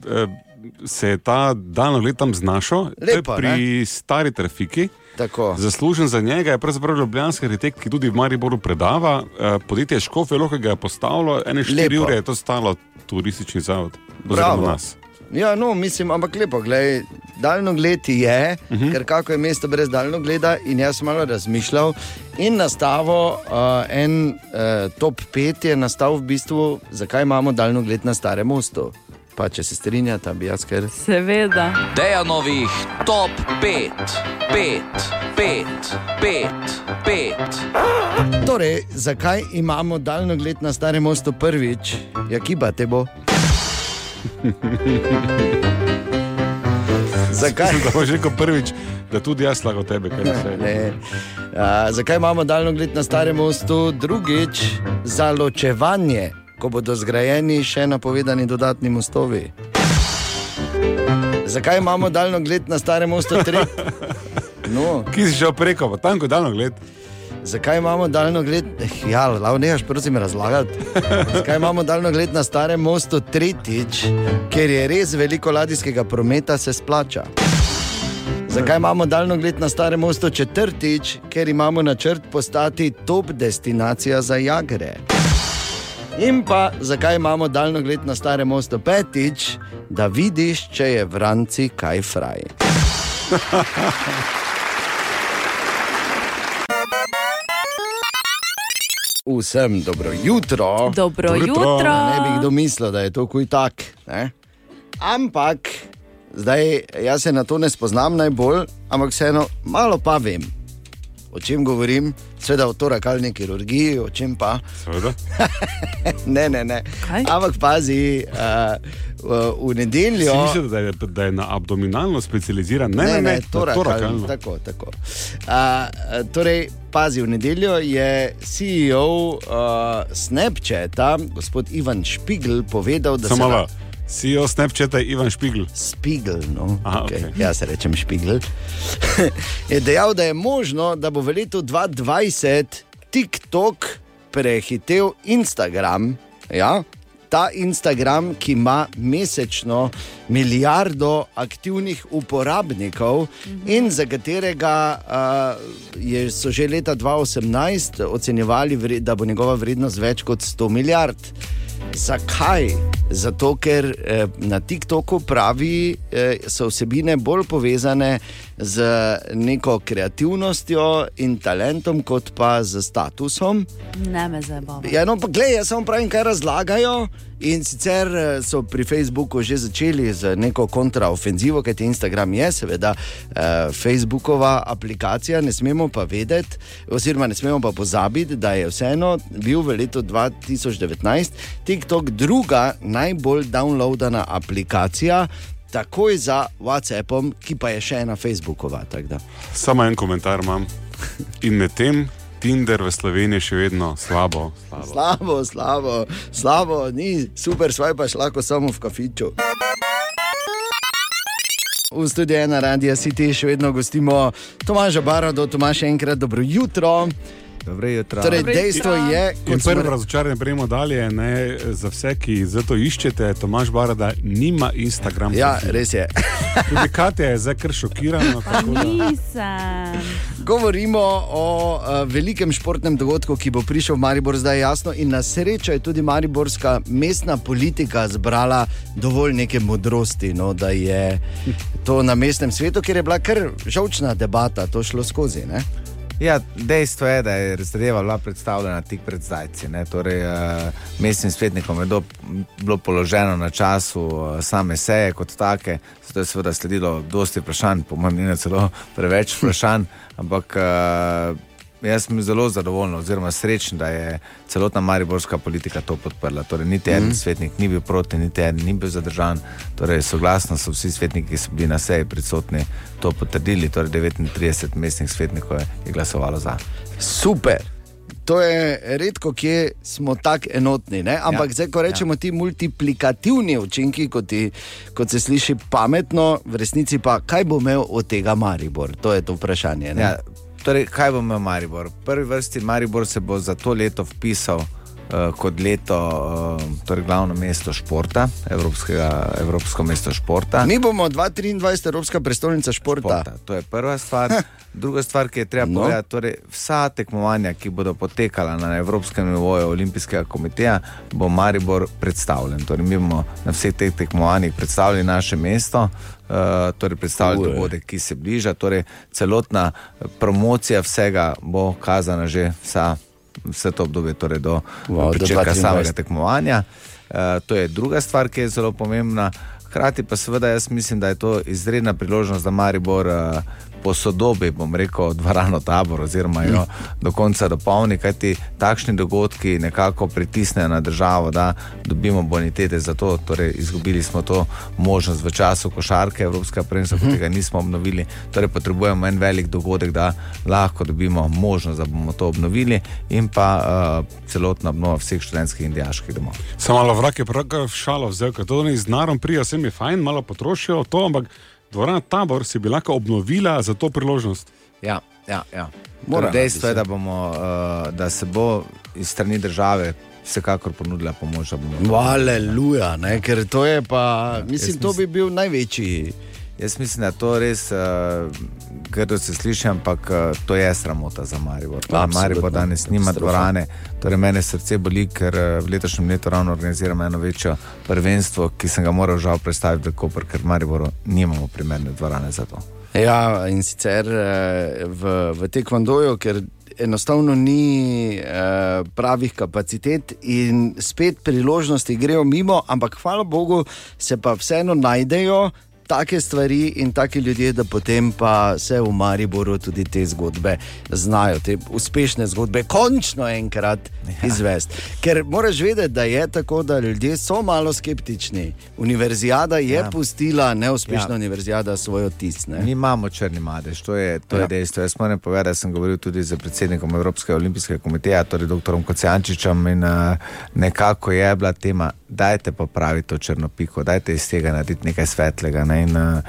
se je ta dan let tam znašel, je Lepo, pri stari trafiki. Tako. Zaslužen za njega je pravzaprav ljubljanski arhitekt, ki tudi v Mariboru predava. Eh, Podjetje Škofe Lohe ga je postavilo, ene štiri ure je to stalo turistični zavod. oziroma Bravo. nas. Ja, no, mislim, ampak lepo, gledaj, daljnogled je, uh -huh. ker kako je mesto brez daljnogleda. In jaz sem malo razmišljal in nastavo, uh, en uh, top 5 je nastal v bistvu, zakaj imamo daljnogled na starem mostu. Pa če se strinjate, bi jaz kar. Seveda. Dejanovih top 5, 5, 5, 5, 5. Torej, zakaj imamo daljnogled na starem mostu prvič? Ja, kiba te bo. Zakaj? Da boš rekel prvič, da tudi jaz lahko tebe, kaj. A, zakaj imamo daljnogled na starem mostu? Drugič, za ločevanje, ko bodo zgrajeni še napovedani dodatni mostovi. Zakaj imamo daljnogled na starem mostu? Tri... No, Ki si šel preko, pa tam, je daljno gled. zakaj imamo daljnogled? Eh, Ja, lahko nehaš, prosim, razlagati. Zakaj imamo daljnogled na starem mostu? Tretjič, ker je res veliko ladijskega prometa, se splača. Zakaj imamo daljnogled na starem mostu četrtič, ker imamo načrt postati top destinacija za jagre. In pa zakaj imamo daljnogled na starem mostu petič, da vidiš, če je vranci kaj fraj. Vsem dobro jutro. Dobro Dobro jutro. jutro. Ne bi kdo mislil, da je to kuj tak. Ne? Ampak, zdaj jaz se na to ne spoznam najbolj, ampak vseeno malo pa vem. O čem govorim, seveda o torakalni kirurgiji, o čem pa. Seveda. Ne, ne, ne. Kaj? Ampak pazi, uh, v, v nedeljo. Si mislil, da je, da je na abdominalno specializiran? Ne, ne, ne, ne torakalno. torakalno. Tako, tako. Uh, torej, pazi, v nedeljo je CEO uh, Snapchata, gospod Ivan Špigl, povedal, da se malo. CEO Snapchata je Ivan Špigl. Spigel, no, Aha, okay. okej. jaz rečem Špigel. je dejal, da je možno, da bo v letu 2020 TikTok prehitev Instagram. Ja? Ta Instagram, ki ima mesečno milijardo aktivnih uporabnikov in za katerega uh, je, so že leta 2018 ocenjevali, da bo njegova vrednost več kot 100 milijard. Zakaj? Zato, ker eh, na TikToku pravi, eh, so vsebine bolj povezane z neko kreativnostjo in talentom, kot pa z statusom. Ne me zabava. Ja, no, pa gledaj, jaz samo pravim, kaj razlagajo. In sicer eh, so pri Facebooku že začeli z neko kontraofenzivo, kajti Instagram je seveda eh, Facebookova aplikacija, ne smemo pa vedeti, oziroma ne smemo pa pozabiti, da je vseeno bil v letu 2019 TikTok druga najbolj downloadana aplikacija. Takoj za WhatsAppom, ki pa je še ena Facebookova. Samo en komentar imam. In medtem Tinder v Sloveniji še vedno slabo. slabo. Slabo, slabo, slabo, ni super, svoj pa šla samo v kafiču. V studiu ena radija City še vedno gostimo Tomaža Barado, Tomaž, enkrat dobro jutro. Dobro jutro. Torej, dejstvo je, In kot smo prvo razočaranje prejmo dalje, ne, za vse, ki zato iščete, Tomaš Barada nima Instagrama. Ja, res je. Tudi Katja je zdaj kar šokirana. Govorimo o uh, velikem športnem dogodku, ki bo prišel v Maribor zdaj jasno. In na srečo je tudi mariborska mestna politika zbrala dovolj neke modrosti, no, da je to na mestnem svetu, ker je bila kar žolčna debata, to šlo skozi. Ne? Ja, dejstvo je, da je zadeva bila predstavljena tik pred zdajci. ne. Torej, uh, mestnim svetnikom je do, bilo položeno na času uh, same seje kot take, zato je seveda sledilo dosti vprašanj, po mojem mnenju celo preveč vprašanj, ampak uh, jaz sem zelo zadovoljen oziroma srečen, da je celotna mariborska politika to podprla. Torej, niti en Mhm. svetnik ni bil proti, niti en ni bil zadržan. Torej, soglasno so vsi svetniki, ki so bili na seji prisotni, to potrdili. Torej, 39 mestnih svetnikov je, je glasovalo za. Super. To je redko, kje smo tako enotni. Ne? Ampak, ja. zdaj, ko rečemo ja. ti multiplikativni učinki, kot, ti, kot se sliši pametno, v resnici pa kaj bo imel od tega Maribor? To je to vprašanje. ne? Ja, torej, kaj bo imel Maribor? V prvi vrsti Maribor se bo za to leto vpisal uh, kot leto, uh, torej glavno mesto športa, Evropsko mesto športa. Mi bomo 2023 Evropska prestolnica športa. športa. To je prva stvar. Druga stvar, ki je treba no. povedati, torej vsa tekmovanja, ki bodo potekala na Evropskem nivoju Olimpijskega komiteja, bo Maribor predstavljen. Torej, mi bomo na vseh teh tekmovanjih predstavili naše mesto, uh, torej predstavili Uje. dogodek, ki se bliža. Torej, celotna promocija vsega bo kazana že vsa, vse to obdobje, torej do Wow, wow, začetka 2023. samega tekmovanja. Uh, to je druga stvar, ki je zelo pomembna. Hkrati pa seveda jaz mislim, da je to izredna priložnost, da Maribor uh, posodobi, bom rekel, dvorano tabor oziroma jo do konca dopolni, kajti takšni dogodki nekako pritisnejo na državo, da dobimo bonitete za to. Torej, izgubili smo to možnost v času košarke Evropskega prvenstva, ko tega nismo obnovili. Torej, potrebujemo en velik dogodek, da lahko dobimo možnost, da bomo to obnovili in pa uh, celotna obnova vseh študentskih in dijaških domov. Samo malo vrak je pravkar v šalo vzel, ker to ni z narom prija, vsem je fajn, malo potrošijo to, ampak dvorana tabor si bi lahko obnovila za to priložnost. Ja, ja, ja. Mora Torej, dejstvo je, da, bomo, uh, da se bo iz strani države vsekakor ponudila pomoč. Aleluja, ne? ker to je pa, mislim, jaz to mislim- bi bil največji. Jaz mislim, da to res, uh, grdo se sliši, ampak uh, to je sramota za Maribor. Absolutno. Maribor danes nima dvorane, torej mene srce boli, ker uh, v letošnjem letu ravno organiziramo eno večjo prvenstvo, ki sem ga moral žal predstaviti v Koper, ker v Mariboru nimamo primerne dvorane za to. Ja, in sicer eh, v, v Tekvandoju, ker enostavno ni eh, pravih kapacitet in spet priložnosti grejo mimo, ampak hvala Bogu se pa vseeno najdejo. Take stvari in taki ljudje, da potem pa se v Mariboru tudi te zgodbe znajo, te uspešne zgodbe, končno enkrat ja. izvesti. Ker moraš vedeti, da je tako, da ljudje so malo skeptični. Univerzijada je ja. Pustila, neuspešna ja. Ja. univerzijada, svoj odtis. Ne? Mi imamo črni madež, to je, to ja. je dejstvo. Jaz moram povedati, da sem govoril tudi z predsednikom Evropskega olimpijskega komiteja, torej dr. Kocijančičem in uh, nekako je bila tema, dajte popraviti to črno piko, dajte iz tega narediti nekaj svetlega. Ne? In uh,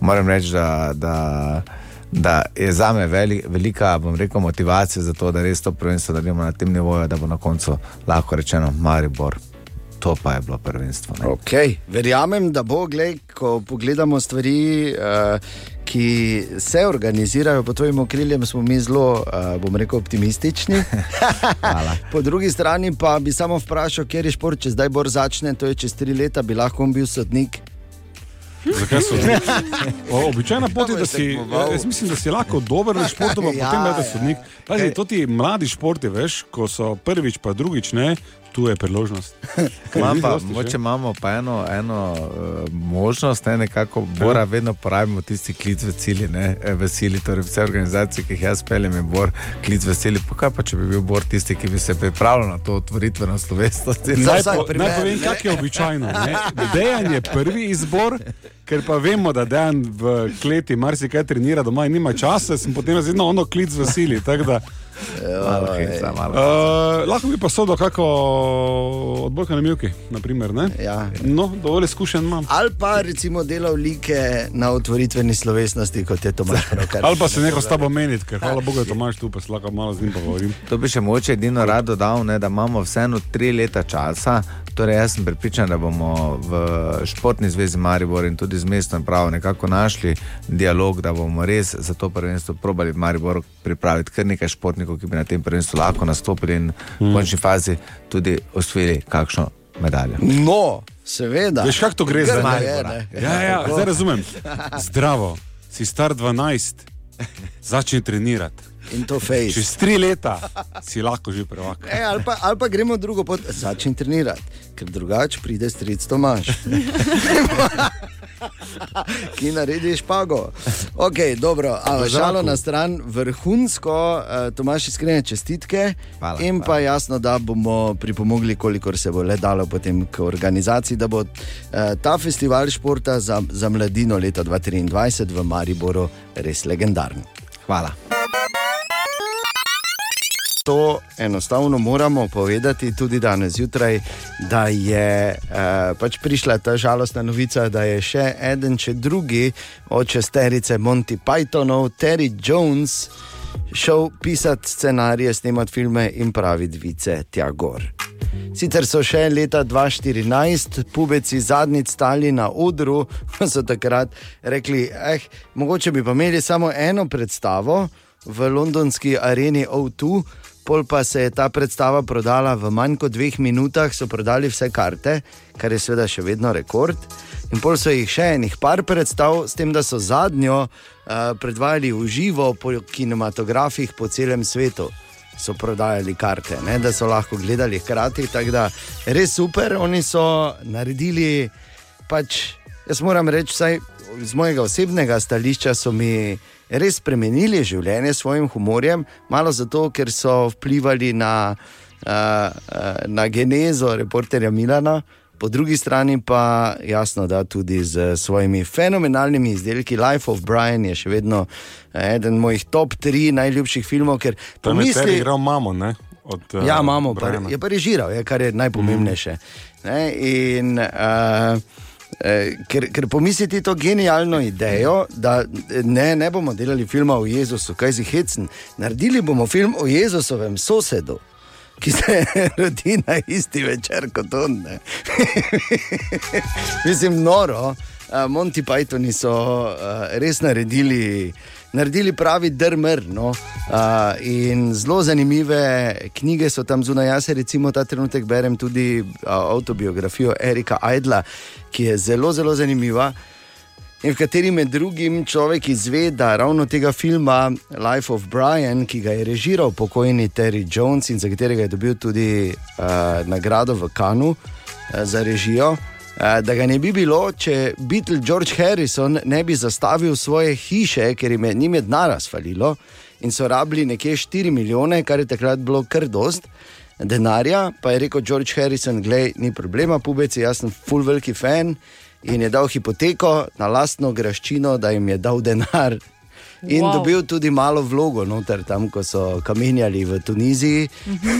moram reči, da. da Da je za me veli, velika rekel, motivacija za to, da res to prvenstvo naredimo na tem nivoju, da bo na koncu lahko rečeno Maribor. To pa je bilo prvenstvo. Ne? Okay. Verjamem, da bo, gled, ko pogledamo stvari, uh, ki se organizirajo pod tvojim okriljem, smo mi zelo, uh, bom rekel, optimistični. po drugi strani pa bi samo vprašal, kje je šport, če zdaj bor začne, to je čez tri leta, bi lahko bil sodnik. Zakaj so O, Običajna pot je, da si, jaz mislim, da si lahko dober v športu, pa Ja, potem ja. da sodnik. Pazi, to ti mladi športi, veš, ko so prvič, pa drugič ne, tu je priložnost. Imam pa, moče imamo pa eno, eno uh, možnost, ne, nekako Bora vedno pravimo tisti klic v cilji, ne, eh, v sili, torej vse organizacije, ki jih jaz peljem, je Bor klic v sili. Pa kaj pa, če bi bil Bor tisti, ki bi se pripravljal na to otvoritveno slovesnost? Naj, po, naj povem, kak je običajno. ne. Dejan je prvi izbor, ker pa vemo, da Dejan v kleti marsikaj trenira doma in nima časa, sem potem vedno ono klic v sili. tako Da, Malo heca, malo. Uh, lahko bi pa sodo kako odbojka na milki, naprimer, ne? Ja. No, dovolj izkušen imam. Ali pa recimo delal like na otvoritveni slovesnosti, kot je Tomaš. Ali pa se neko s tabo meniti, ker hvala Bogu, da Tomaš tu, pa se lahko malo z njim pogovorim. To bi še moče edino rad dodal, ne, da imamo vseeno tri leta časa. Torej, jaz sem pripričan, da bomo v Športni zvezi Maribor in tudi z mestom pravo nekako našli dialog, da bomo res za to prvenstvo probali v Mariboru pripraviti kar nekaj športnikov, ki bi na tem prvenstvu lahko nastopili in v končni fazi tudi osvojili kakšno medaljo. No, seveda. Veš, kako to gre je, Maribora. ne. Ja, ja, zdaj razumem. Zdravo, si star 12, začni trenirati. In to face. Čez tri leta si lahko že prvak. E, ali, pa, ali pa gremo drugo pot, začni trenirati, ker drugače pride stric Tomaš. Ki naredi špago. Ok, dobro, a šalo na stran, vrhunsko, uh, Tomaš, iskrene čestitke. Hvala, in hvala. pa jasno, da bomo pripomogli, kolikor se bo le dalo potem k organizaciji, da bo uh, ta festival športa za, za mladino leta 2023 v Mariboru res legendaren. Hvala. To enostavno moramo povedati tudi danes zjutraj, da je uh, pač prišla ta žalostna novica, da je še en, če drugi od šesterice Monty Pythonov, Terry Jones, šel pisati scenarije, snemati filme in pravi dvice tja gor. Sicer so še leta 2014 pubeci zadnjič stali na odru, so takrat rekli, eh, mogoče bi pa imeli samo eno predstavo v londonski areni O2. Pol pa se je ta predstava prodala v manj kot dveh minutah, so prodali vse karte, kar je seveda še vedno rekord. In pol so jih še enih par predstav, s tem, da so zadnjo uh, predvajali v živo po kinematografih po celem svetu. So prodajali karte, ne, da so lahko gledali hkrati. Tako da res super, oni so naredili. Pač, jaz moram reči, vsaj z mojega osebnega stališča so mi res spremenili življenje s svojim humorjem, malo zato, ker so vplivali na, uh, uh, na genezo reporterja Milana. Po drugi strani pa jasno, da tudi z svojimi fenomenalnimi izdelki Life of Brian je še vedno eh, eden mojih top 3 najljubših filmov, ker Tam je pomisli- Terry igral mamo, ne? Od, uh, Ja, imamo, pa, je pa režiral, je, kar je najpomembnejše. Ne, in, uh, eh, ker, ker pomisliti to genialno idejo, da ne, ne bomo delali filma o Jezusu, kaj si hecen. Naredili bomo film o Jezusovem sosedu. Ki se rodi na isti večer kot on. Mislim, noro. Uh, Monty Pythoni so uh, res naredili, naredili pravi drmer. No? Uh, in zelo zanimive knjige so tam zunaj. Jaz recimo ta trenutek berem tudi uh, avtobiografijo Erika Aidla, ki je zelo, zelo zanimiva. In v kateri med drugim človek izve, da ravno tega filma Life of Brian, ki ga je režiral pokojni Terry Jones in za katerega je dobil tudi uh, nagrado v Kanu uh, za režijo, uh, da ga ne bi bilo, če Beatle George Harrison ne bi zastavil svoje hiše, ker jim je njim je denar razfalilo in so rabili nekje 4 milijone, kar je takrat bilo kar dost. Denarja, pa je rekel George Harrison, gledaj, ni problema, pubeci, jaz sem full veliki fan in je dal hipoteko na lastno graščino, da jim je dal denar. In Wow. dobil tudi malo vlogo, noter, tam, ko so kamenjali v Tuniziji,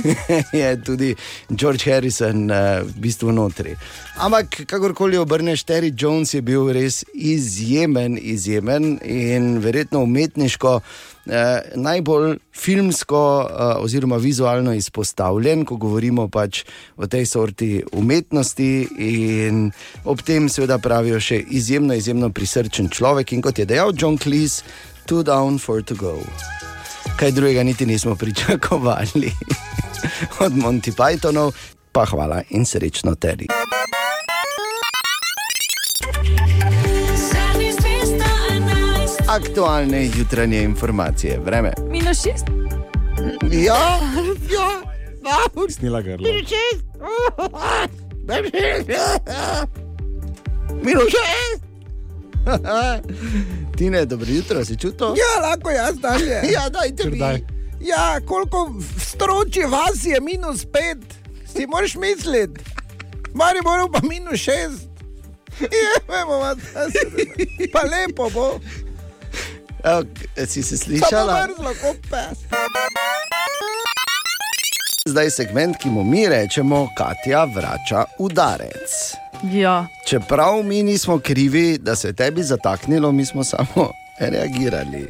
je tudi George Harrison uh, v bistvu notri. Ampak, kakorkoli obrneš, Terry Jones je bil res izjemen, izjemen in verjetno umetniško. Eh, najbolj filmsko, eh, oziroma vizualno izpostavljen, ko govorimo pač o tej sorti umetnosti, in ob tem, seveda, pravijo še izjemno, izjemno prisrčen človek. In kot je dejal John Cleese, two down, four to go. Kaj drugega niti nismo pričakovali od Monty Pythonov, pa hvala in srečno Terry. aktualne jutranje informacije. Vreme. Minus šest. Ja, ja, Snila grlo. šest. Minus šest. Tine, dobro jutro, si čutil? Ja, lahko jaz dalje. Ja, dajte mi. Daj. Ja, koliko stročje vas je minus pet, si moraš misliti. Mari moral pa minus šest. Jemo vas, pa lepo bo. Evo, si se slišala? mrzlo, kot pes. Zdaj segment, ki mu mi rečemo, Katja vrača udarec. Ja. Čeprav mi nismo krivi, da se je tebi zataknilo, mi smo samo reagirali.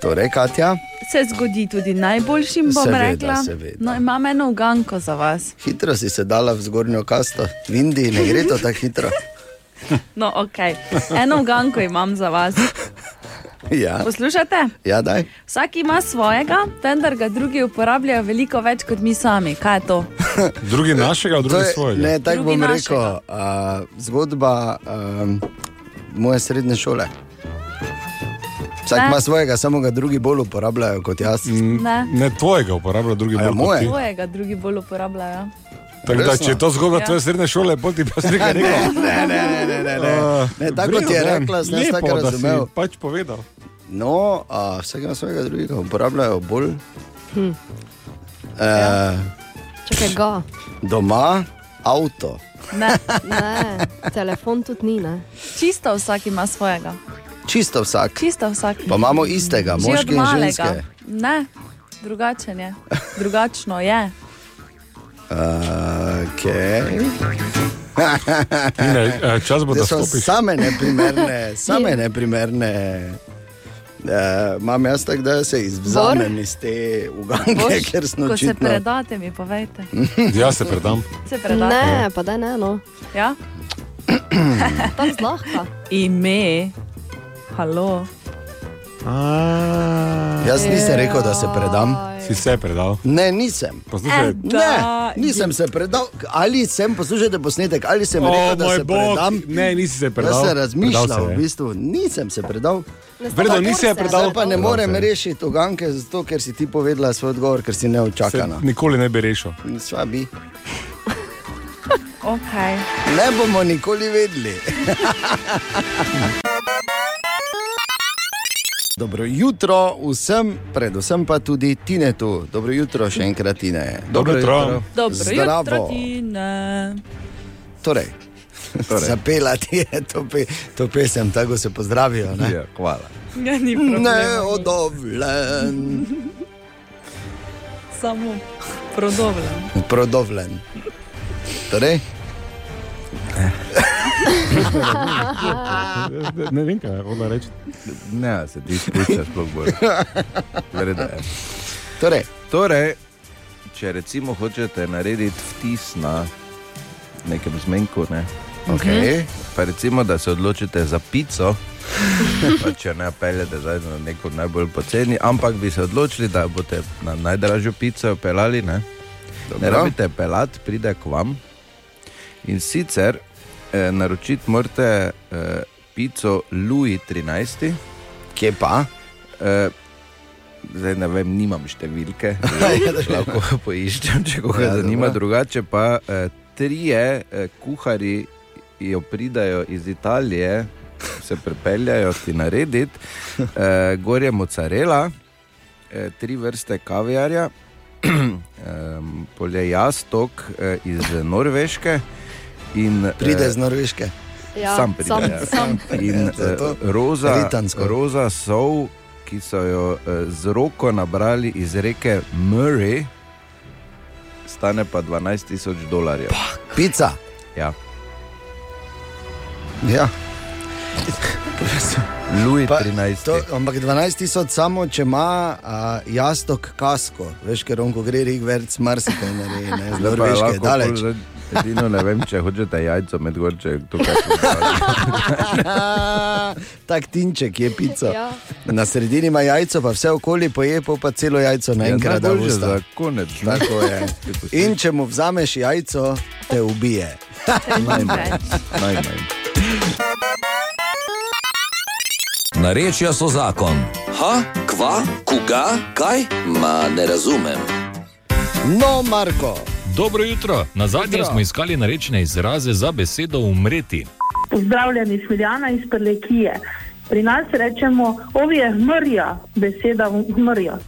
Torej, Katja, Se zgodi tudi najboljšim, bom Seveda, rekla. seveda. No, imam eno uganko za vas. hitro si se dala v zgornjo kasto, v Indiji ne gre to tako hitro. No, ok. Eno uganko imam za vas. Ja, Poslušate? ja daj. Vsak ima svojega, vendar ga drugi uporabljajo veliko več kot mi sami. Kaj je to? Drugi našega, drugi je, svojega. ne, tako bom našega. rekel, uh, zgodba um, moje srednje šole. Vsak Ne. ima svojega, samo ga drugi bolj uporabljajo kot jaz. Ne. Ne tvojega uporablja, drugi ja, bolj kot moje? ti. Svojega drugi bolj uporabljajo. Tako da, če je to zgodba Ja. tvoje srednje šole, pol ti pa slika rekel. Ne, ne, ne, ne, ne, ne. Uh, Ne, tako kot je rekla, sem jaz tako si razumel. Pač povedal. No, a, ima svojega drugega, uporabljajo bolj. Hm. Uh, Čakaj, ga. doma, avto. Ne. Ne, telefon tudi ni. Ne. Čisto vsak ima svojega. Čisto vsak. Čisto vsak. Pa imamo istega, moški in ženske. Ne, drugačen je. Drugačno je. Okay. Ne, eh, čas bo, da Zdaj so stopiš. same neprimerne, same neprimerne. Uh, Imam jaz tako, da se izvzamem iz te uganke, Boš, ker sem ko se očitno. predate, mi povejte. Jaz se predam. Se predate. Ne, pa da ne, no. Ja? Tako zlahka. Ime. Halo. Jaz nisem rekel, da se predam. Si se predal. Ne, nisem. Poslušaj, Eh, Ne, nisem se predal. Ali sem, poslušajte posnetek, ali sem O, rekel, da se Bog, predam. ne, nisi se predal. Jaz sem razmišljal, Predal se je. v bistvu nisem se predal. Vredo, nisi se predal. Zdaj pa ne morem se je. rešiti uganke, zato ker si ti povedala svoj odgovor, ker si Se neočakana. nikoli ne bi rešil. Sva bi. Okay. Ne bomo nikoli vedeli. Dobro jutro vsem, predvsem pa tudi Tinetu. Dobro jutro še enkrat, Tine. Dobro jutro. Dobro Zdravo. jutro, Tine. Torej, torej. zapela ti je to, pe, to pesem, tako se pozdravijo. Ne? Ja, hvala. Ja. Neodovlen, Samo prodovljen. prodovlen. Torej, Ne, ne vem, kaj hočeš reči. Ne, se ti spuščaš, sploh bolj. Verjetno je. torej, Torej, če recimo hočete narediti vtis na nekem zmenku, ne, okay. pa recimo, da se odločite za pico, pa če ne peljete zdaj na neko najbolj poceni, ampak bi se odločili, da boste na najdražjo pico pelali, ne, ne Dobro. rabite pelati, pride k vam. In sicer eh, naročiti morate eh, pico Louis XIII. kje pa? Eh, Zdaj ne vem, nimam številke, Ja, da- lahko poiščem, če koga Ja, zanima. dobro. Drugače pa eh, trije eh, kuhari jo pridajo iz Italije, se pripeljajo ti narediti, eh, gorje mozzarella, eh, tri vrste kaviarja, eh, polje jastok eh, iz Norveške. In, Pride eh, z Norveške. Ja, sam pride. sam, ja. sam. In Ja, uh, roza, ritansko. roza sol, ki so jo uh, z roko nabrali iz reke Murray, stane pa 12 tisoč dolarjev. Pica. Ja. Ja. Louis Pa, 13. to, ampak 12 tisoč samo, če ima uh, jastok kasko, veš, ker on ko gre rik verc, marsikaj naredi, ne, z Zdaj pa je Norveške, lahko daleč. zdaj- Edino ne vem, če hočete jajco med gorče, tukaj. tak tinček je pico. Ja. Na sredini ima jajco, pa vse okoli poje, pa celo jajco naenkrat da najboljše usta. Ja, za konec. ne. Tako je. In če mu vzameš jajco, te ubije. Najmanj. Najmanj. Narečja so zakon. Ha, kva, koga, kaj? Ma ne razumem. No, Marko. Dobro jutro. Na zadnje smo iskali narečne izraze za besedo umreti. Pozdravljeni, Smiljana iz Prlekije. Pri nas rečemo, ovi je mrja, beseda mrja.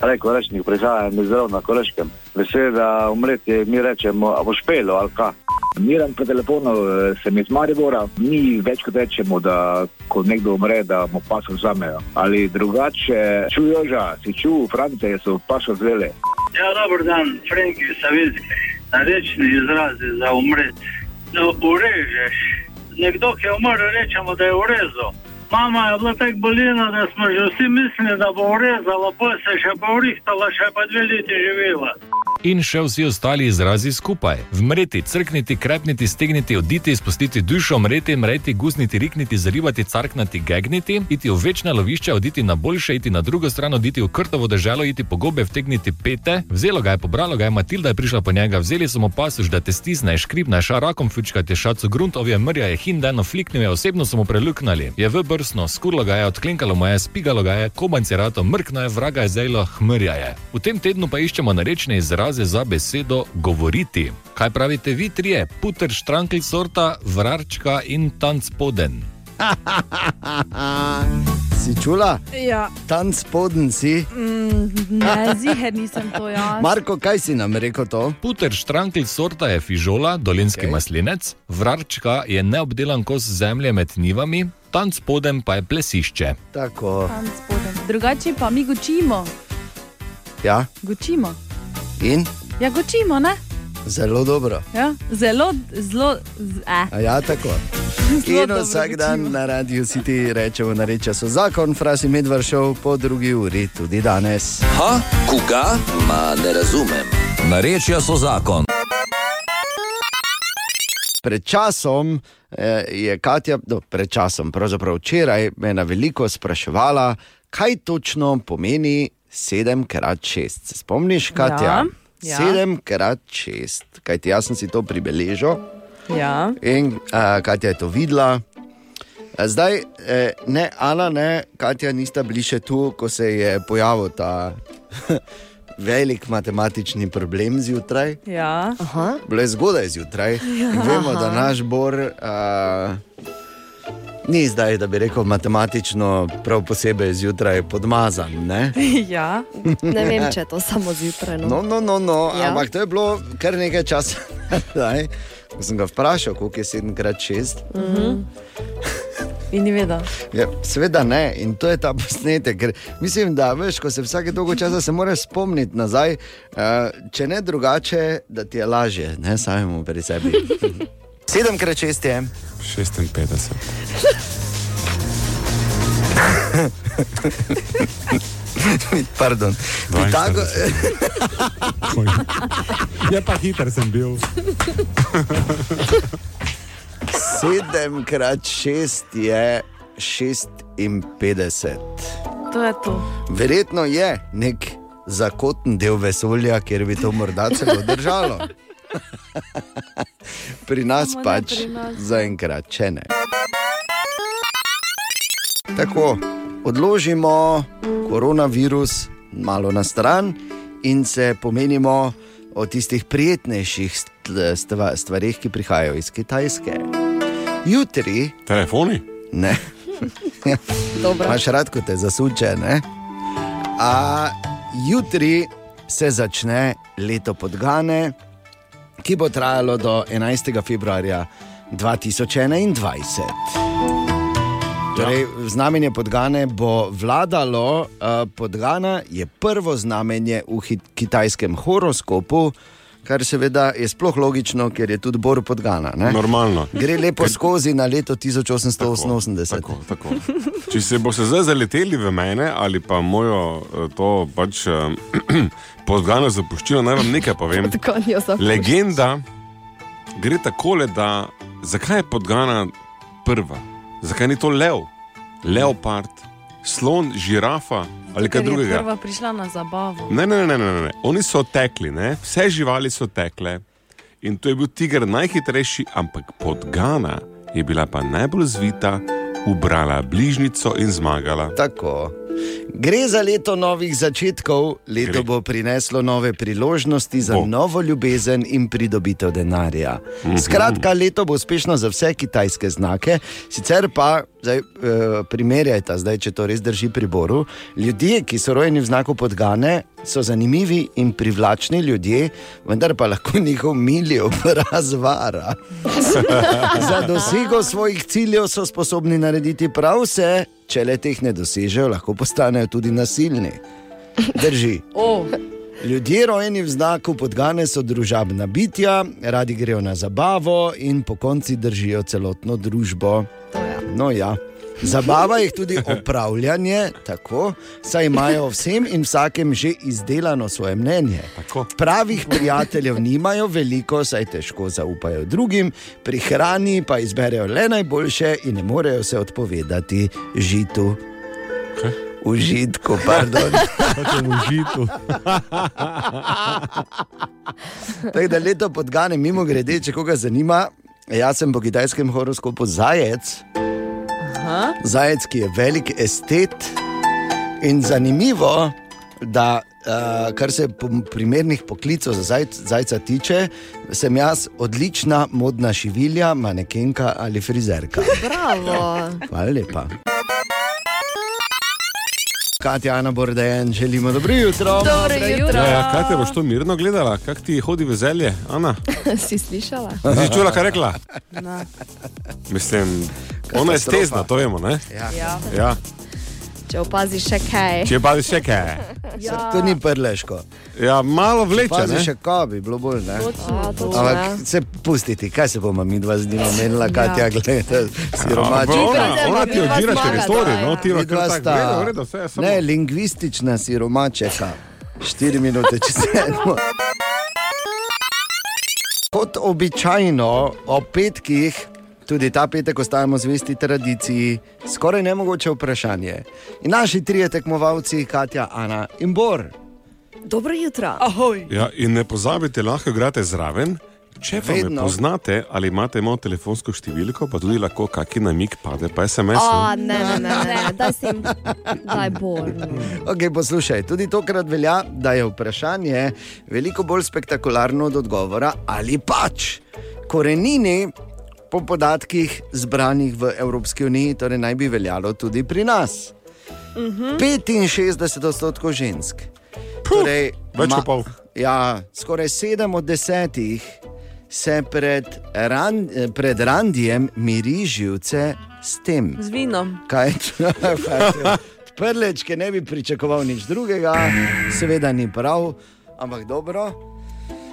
Ale korešnik prihajam iz zelo na koreškem. Beseda umreti, mi rečemo, a boš pelo ali kaj. Miram po telefonu, eh, sem iz Maribora. Mi večkrat rečemo, da ko nekdo umre, da mu paso vzamejo. Ali drugače, čujoža, si čuv, Francije so paso zvele. Ja, dober dan, Frenki Savinski. Rečni izrazi za umreti. No, urežeš. Nekdo, ki je umrl, rečemo, da je urezal. Mama je bila tako bolena, da smo že vsi mislili, da bo urezala, pa se je še pa urihtala, še pa dve leti živela. In še vsi ostali izrazi skupaj. Vmreti, crkniti, krepniti, stegniti, oditi, izpustiti dušo, mreti, mreti, guzniti, rikniti, zarivati, carknati, gegniti, iti v večna lovišča, oditi na boljše, iti na drugo stran, oditi v krtovo državo, iti po gobe, vtegniti pete. Vzelo ga je, pobralo ga je, Matilda je prišla po njega, vzeli so mu pasuš, da te stisne, škribne, šarakom fučkati, šacu grunt, ovje mrja je hindeno, fliknil je, osebno so mu preluknali. Je v brsno, skurlo ga je, odklenkalo mu je, spigalo ga je, kobanc je rato, mrkno je, vraga je zajelo, hmrja je. V tem tednu pa iščemo narečne izraze za besedo govoriti. Kaj pravite vi trije? Puter, štrankel sorta, vrarčka in tanc poden. Si čula? Ja. Tam spodn si. Mm, ne, ziher nisem to jaz. Marko, kaj si nam rekel to? Puter, štrankel sorta je fižola, dolenski okay. maslinec, vrarčka je neobdelan kos zemlje med nivami, tanc poden pa je plesišče. Tako. Tam. Drugače pa mi gočimo. Ja, gočimo. In Ja, gočimo, ne? zelo dobro. Ja? Zelo, zelo, z, eh. A ja, tako. Zelo In dobro vsak dan na radiju si ti rečemo, nareča so zakon, frasi medvard šel po drugi uri, tudi danes. Ha, koga? Ma ne razumem. Narečja so zakon. Pred časom eh, je Katja, no, pred časom, pravzaprav včeraj, me na veliko spraševala, kaj točno pomeni 7x6. Se spomniš, Katja? Ja, ja. 7x6, kaj ti jaz sem si to pribeležil. Ja. In uh, Katja je to videla. Zdaj, eh, ne Ana, ne Katja, nista bili še tu, ko se je pojavil ta velik matematični problem zjutraj. Ja. Bilo je zgodaj zjutraj. Ja. In Vemo, da naš bor uh, ni zdaj, da bi rekel, matematično prav posebej zjutraj podmazan. Ne? ja. Ne vem, če je to samo zjutraj. No. No, no, no, no. Ja. ampak to je bilo kar nekaj časa. nazaj, Ko sem ga vprašal, koliko je 7x6. Mhm. In ni vedel. Ja, seveda ne, in to je ta posnetek. Ker mislim, da veš, ko se vsake dolgo časa se moraš spomniti nazaj, uh, če ne drugače, da ti je lažje, ne samemu pri sebi. 7x6 je. 56. Pardon. Pitago... Je pa hiter sem bil. 7x6 je 56. To je to. Verjetno je nek zakoten del vesolja, kjer bi to morda celo držalo. pri nas Samo pač pri nas. zaenkrat če ne. Tako, odložimo koronavirus malo na stran in se pomenimo o tistih prijetnejših st- stva- stvarih, ki prihajajo iz Kitajske. Jutri. Telefoni? Ne. Dobro. Imaš rad, ko te zasuče. Ne? A jutri se začne leto podgane, ki bo trajalo do 11. februarja 2021. Torej, znamenje podgane bo vladalo. Uh, podgana je prvo znamenje v kitajskem horoskopu, kar seveda je sploh logično, ker je tudi bor podgana. Ne? Normalno. Gre lepo skozi na leto 1888. Tako, tako. Če se boste zdaj zaleteli v mene ali pa mojo eh, to pač eh, podgano zapuščino, naj vam nekaj povem. Legenda gre takole, da zakaj je podgana prva? Zakaj ni to lev, leopard, slon, žirafa ali kaj drugega? prva prišla na zabavo. Ne, ne, ne, ne, ne. Oni so tekli, ne? vse živali so tekle. In to je bil tiger najhitrejši, ampak podgana je bila pa najbolj zvita, ubrala bližnico in zmagala. Tako. Gre za leto novih začetkov, leto Gre. bo prineslo nove priložnosti za Bo. novo ljubezen in pridobitev denarja. Mhm. Skratka, leto bo uspešno za vse kitajske znake, sicer pa, zdaj, eh, primerjajte, zdaj, če to res drži pri Boru. Ljudje, ki so rojeni v znaku podgane, so zanimivi in privlačni ljudje, vendar pa lahko njihov mili obraz vara. Za dosego svojih ciljev so sposobni narediti prav vse, če le teh ne dosežejo, lahko postanejo tudi nasilni. Drži. Oh. Ljudje rojeni v znaku podgane so družabna bitja, radi grejo na zabavo in po konci držijo celotno družbo. No, ja. Zabava jih tudi opravljanje, tako, saj imajo vsem in vsakem že izdelano svoje mnenje. Tako. Pravih prijateljev nimajo veliko, saj težko zaupajo drugim, pri hrani pa izberejo le najboljše in ne morejo se odpovedati žitu. Užitku, pardon. Kakemu užitu. Tako da leto podgane, mimo grede, če koga zanima, jaz sem po kitajskem horoskopu zajec. Aha. Zajec, ki je velik estet in zanimivo, da uh, kar se primernih poklicov za zajc, zajca tiče, sem jaz odlična modna šivilja, manekenka ali frizerka. Bravo. Hvala lepa. Katja, Ana Bordejen, želimo dobro jutro. Dobro jutro. Ja, ja, kaj te boš to mirno gledala, kak ti hodi v zelje, Ana? si slišala? Si čula, kaj rekla? No. Mislim, ona je stezna, to vemo. Ne? Ja. Ja. Ja. Če opaziš še kaj. Če pa še kaj. Ja. To ni prleško. Ja, malo vleče. Ne? še kaj bi bilo bolj. Ne? Ja, točno, ja. Ampak se pustiti, kaj se bomo mi dva z njima menila, Katja, Ja. gledaj, siromači. Ja, ona- ona ti odžira teritorij, no, ti je samo- Ne, lingvistična siromačeka. Štiri minute čez sedmo. Kot običajno ob petkih, tudi ta petek ostajamo zvesti tradiciji, skoraj nemogoče vprašanje. In naši trije tekmovalci, Katja, Ana in Bor. Dobro jutro. Ahoj. Ja, in ne pozabite, lahko igrate zraven. Če pa me Vedno. poznate ali imate mojo telefonsko številko, pa tudi lahko kakšen namig pade po O, SMS-u. ne, ne, ne, ne, daj si jim, daj bolj. Okay, poslušaj, tudi tokrat velja, da je vprašanje veliko bolj spektakularno od odgovora, ali pač korenini po podatkih zbranih v Evropski uniji, torej naj bi veljalo tudi pri nas. Mhm. 65 odstotkov žensk. Torej, več kot pol. Ja, skoraj 7 od 10 se pred, ran, pred randijem miri živce s tem. Z vinom. Kaj Prlečke ne bi pričakoval nič drugega, seveda ni prav, ampak dobro.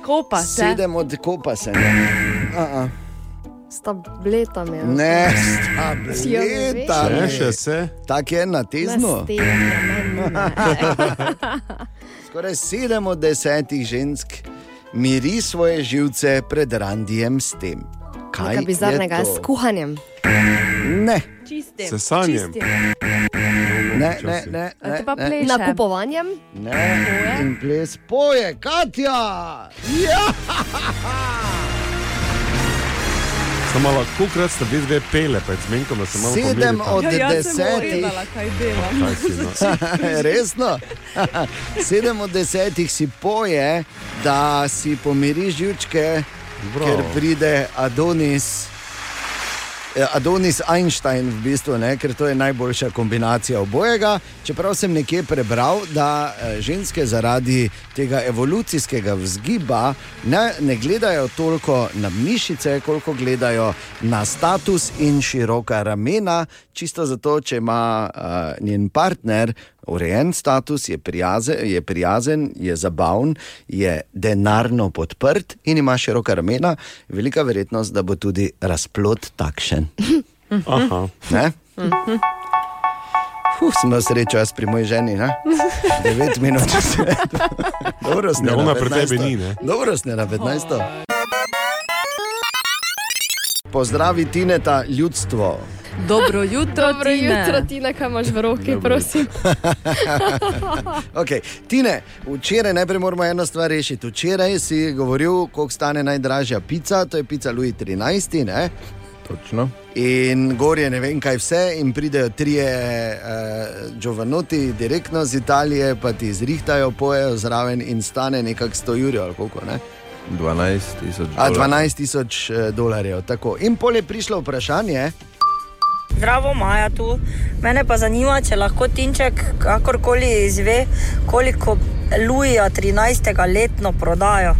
Kopa se. Sedem od kopa se ne. A -a. S tabletami. ja. Ne, s ne tabletami. veš? Še, se. Tako je na tezno. Ne, s ne, ne. Skoraj sedem od desetih žensk miri svoje živce pred randijem s tem. Kaj Nekaj bizarnega, je s to? kuhanjem. Ne, Čistim. Sesanjem. čistim. ne, ne, ne, ne, ne. Nakupovanjem? ne. In ples poje, Katja! Ja! Samo lahko krat sta bili dve pele, pred zmenkom, da se malo Sedem pomirita. od Ja, sem desetih. povedala, kaj delam. Kaj si, no? Resno? Sedem od desetih si poje, da si pomiri živčke, Bravo. ker pride Adonis. Eh, Adonis Einstein, v bistvu, ne, ker to je najboljša kombinacija obojega. Čeprav sem nekje prebral, da eh, ženske zaradi tega evolucijskega vzgiba ne, ne gledajo toliko na mišice, koliko gledajo na status in široka ramena, čisto zato, če ima uh, njen partner urejen status, je prijazen, je, prijazen, je zabaven, je denarno podprt in ima široka ramena, velika verjetnost, da bo tudi razplot takšen. Aha. Ne? Uf, sem na srečo, jaz pri moji ženi. Ne? Devet minut če se. Dobro, Ne, ona pri tebi ni, ne? Dobro, ste na 15. Pozdravi Tineta, ljudstvo. Dobro jutro, Dobro Tine. jutro, Tina, kaj imaš v roki, prosim. Okay. Tine, včeraj najprej moramo eno stvar rešiti. Včeraj si govoril, koliko stane najdražja pica, to je pica Louis XIII. Ne? Točno. In gor je ne vem kaj vse, in pridejo trije uh, Giovanotti, direktno z Italije, pa ti zrihtajajo, pojejo zraven in stane nekako 100 jurjev ali koliko. Ne? 12 tisoč dolarjev. 12 tisoč eh, dolarjev. Tako. In pol je prišlo vprašanje, Zdravo, Maja tu. Mene pa zanima, če lahko Tinček kakorkoli izve, koliko Luija 13. letno prodajo.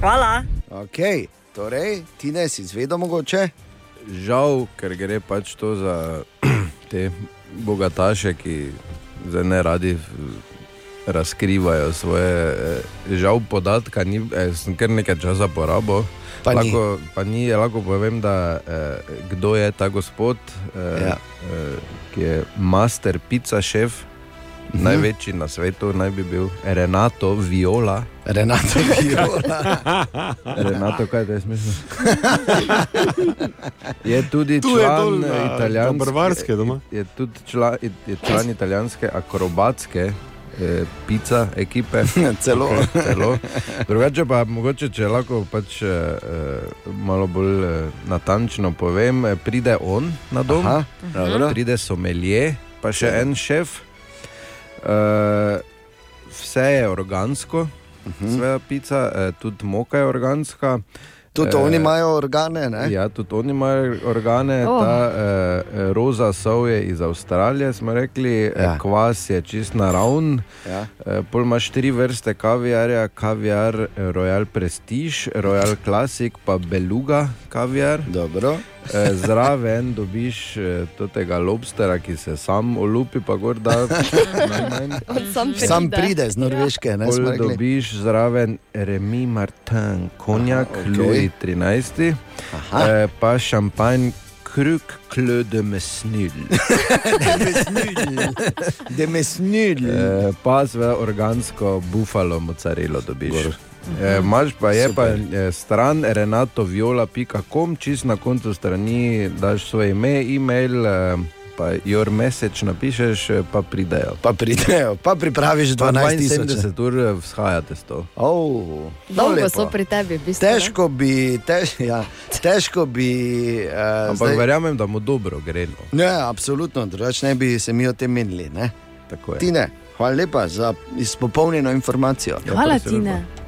Hvala. okay, torej, ti ne si izvedel mogoče. Žal, ker gre pač to za te bogataše, ki zdaj ne radi razkrivajo svoje. eh, Žal podatka ni, eh, sem kar nekaj časa porabo. Pa ni. lahko, pa ni, lahko povem, da eh, kdo je ta gospod, eh, Ja. eh, ki je master pizza šef. Mhm. Največji na svetu naj bi bil Renato Viola. Renato Viola. Renato, kaj te smisel? Je tudi Tu je član dol na- eh, italijanske, doma. Je tudi član, je član italijanske akrobatske eh, pica ekipe. Celo. Celo. Drugače pa mogoče, če lahko pač eh, eh, malo bolj eh, natančno povem, eh, pride on na dom, Aha, dobro. pride somelje, pa še en šef. Eh, vse je organsko, vse pica, eh, tudi moka je organska. Tudi Eh, oni imajo organe. Ne? Ja, tudi oni imajo organe. Oh. Ta eh, roza sol je iz Avstralije, smo rekli, Ja. ja. kvas je čist naravn. Ja. Eh, pol imaš tri vrste kaviarja, kaviar eh, Royal Prestige, Royal Classic, pa Beluga kaviar. Dobro. Eh, zraven dobiš eh, tega lobstera, ki se sam olupi, pa gor da sam pride. Sam pride z Norveške, ne dobiš zraven Remi Martin, konjak, Aha, okay. Louis XIII, eh, pa šampanj Kruk Kle de Mesnil. Demesnil. Eh, pa seveda organsko bufalo mozzarelo dobiš. Eh, Maš pa je pa eh, stran renatoviola.com, čist na koncu strani daš svoje ime, e-mail, eh, pa your message napišeš, eh, pa pridejo. Pa pridejo, pa pripraviš Pa 12 tisoč. 72 ur eh, vzhajate s to. Oh, Dolgo so pri tebi, v bistvu. ne? Težko bi, tež, ja, težko bi. Uh, Ampak verjamem, da mu dobro gre. No. Ne, absolutno, drugače ne bi se mi o tem menili. Ne? Tako je. Ti ne, hvala lepa za izpopolnjeno informacijo. Hvala, Tine.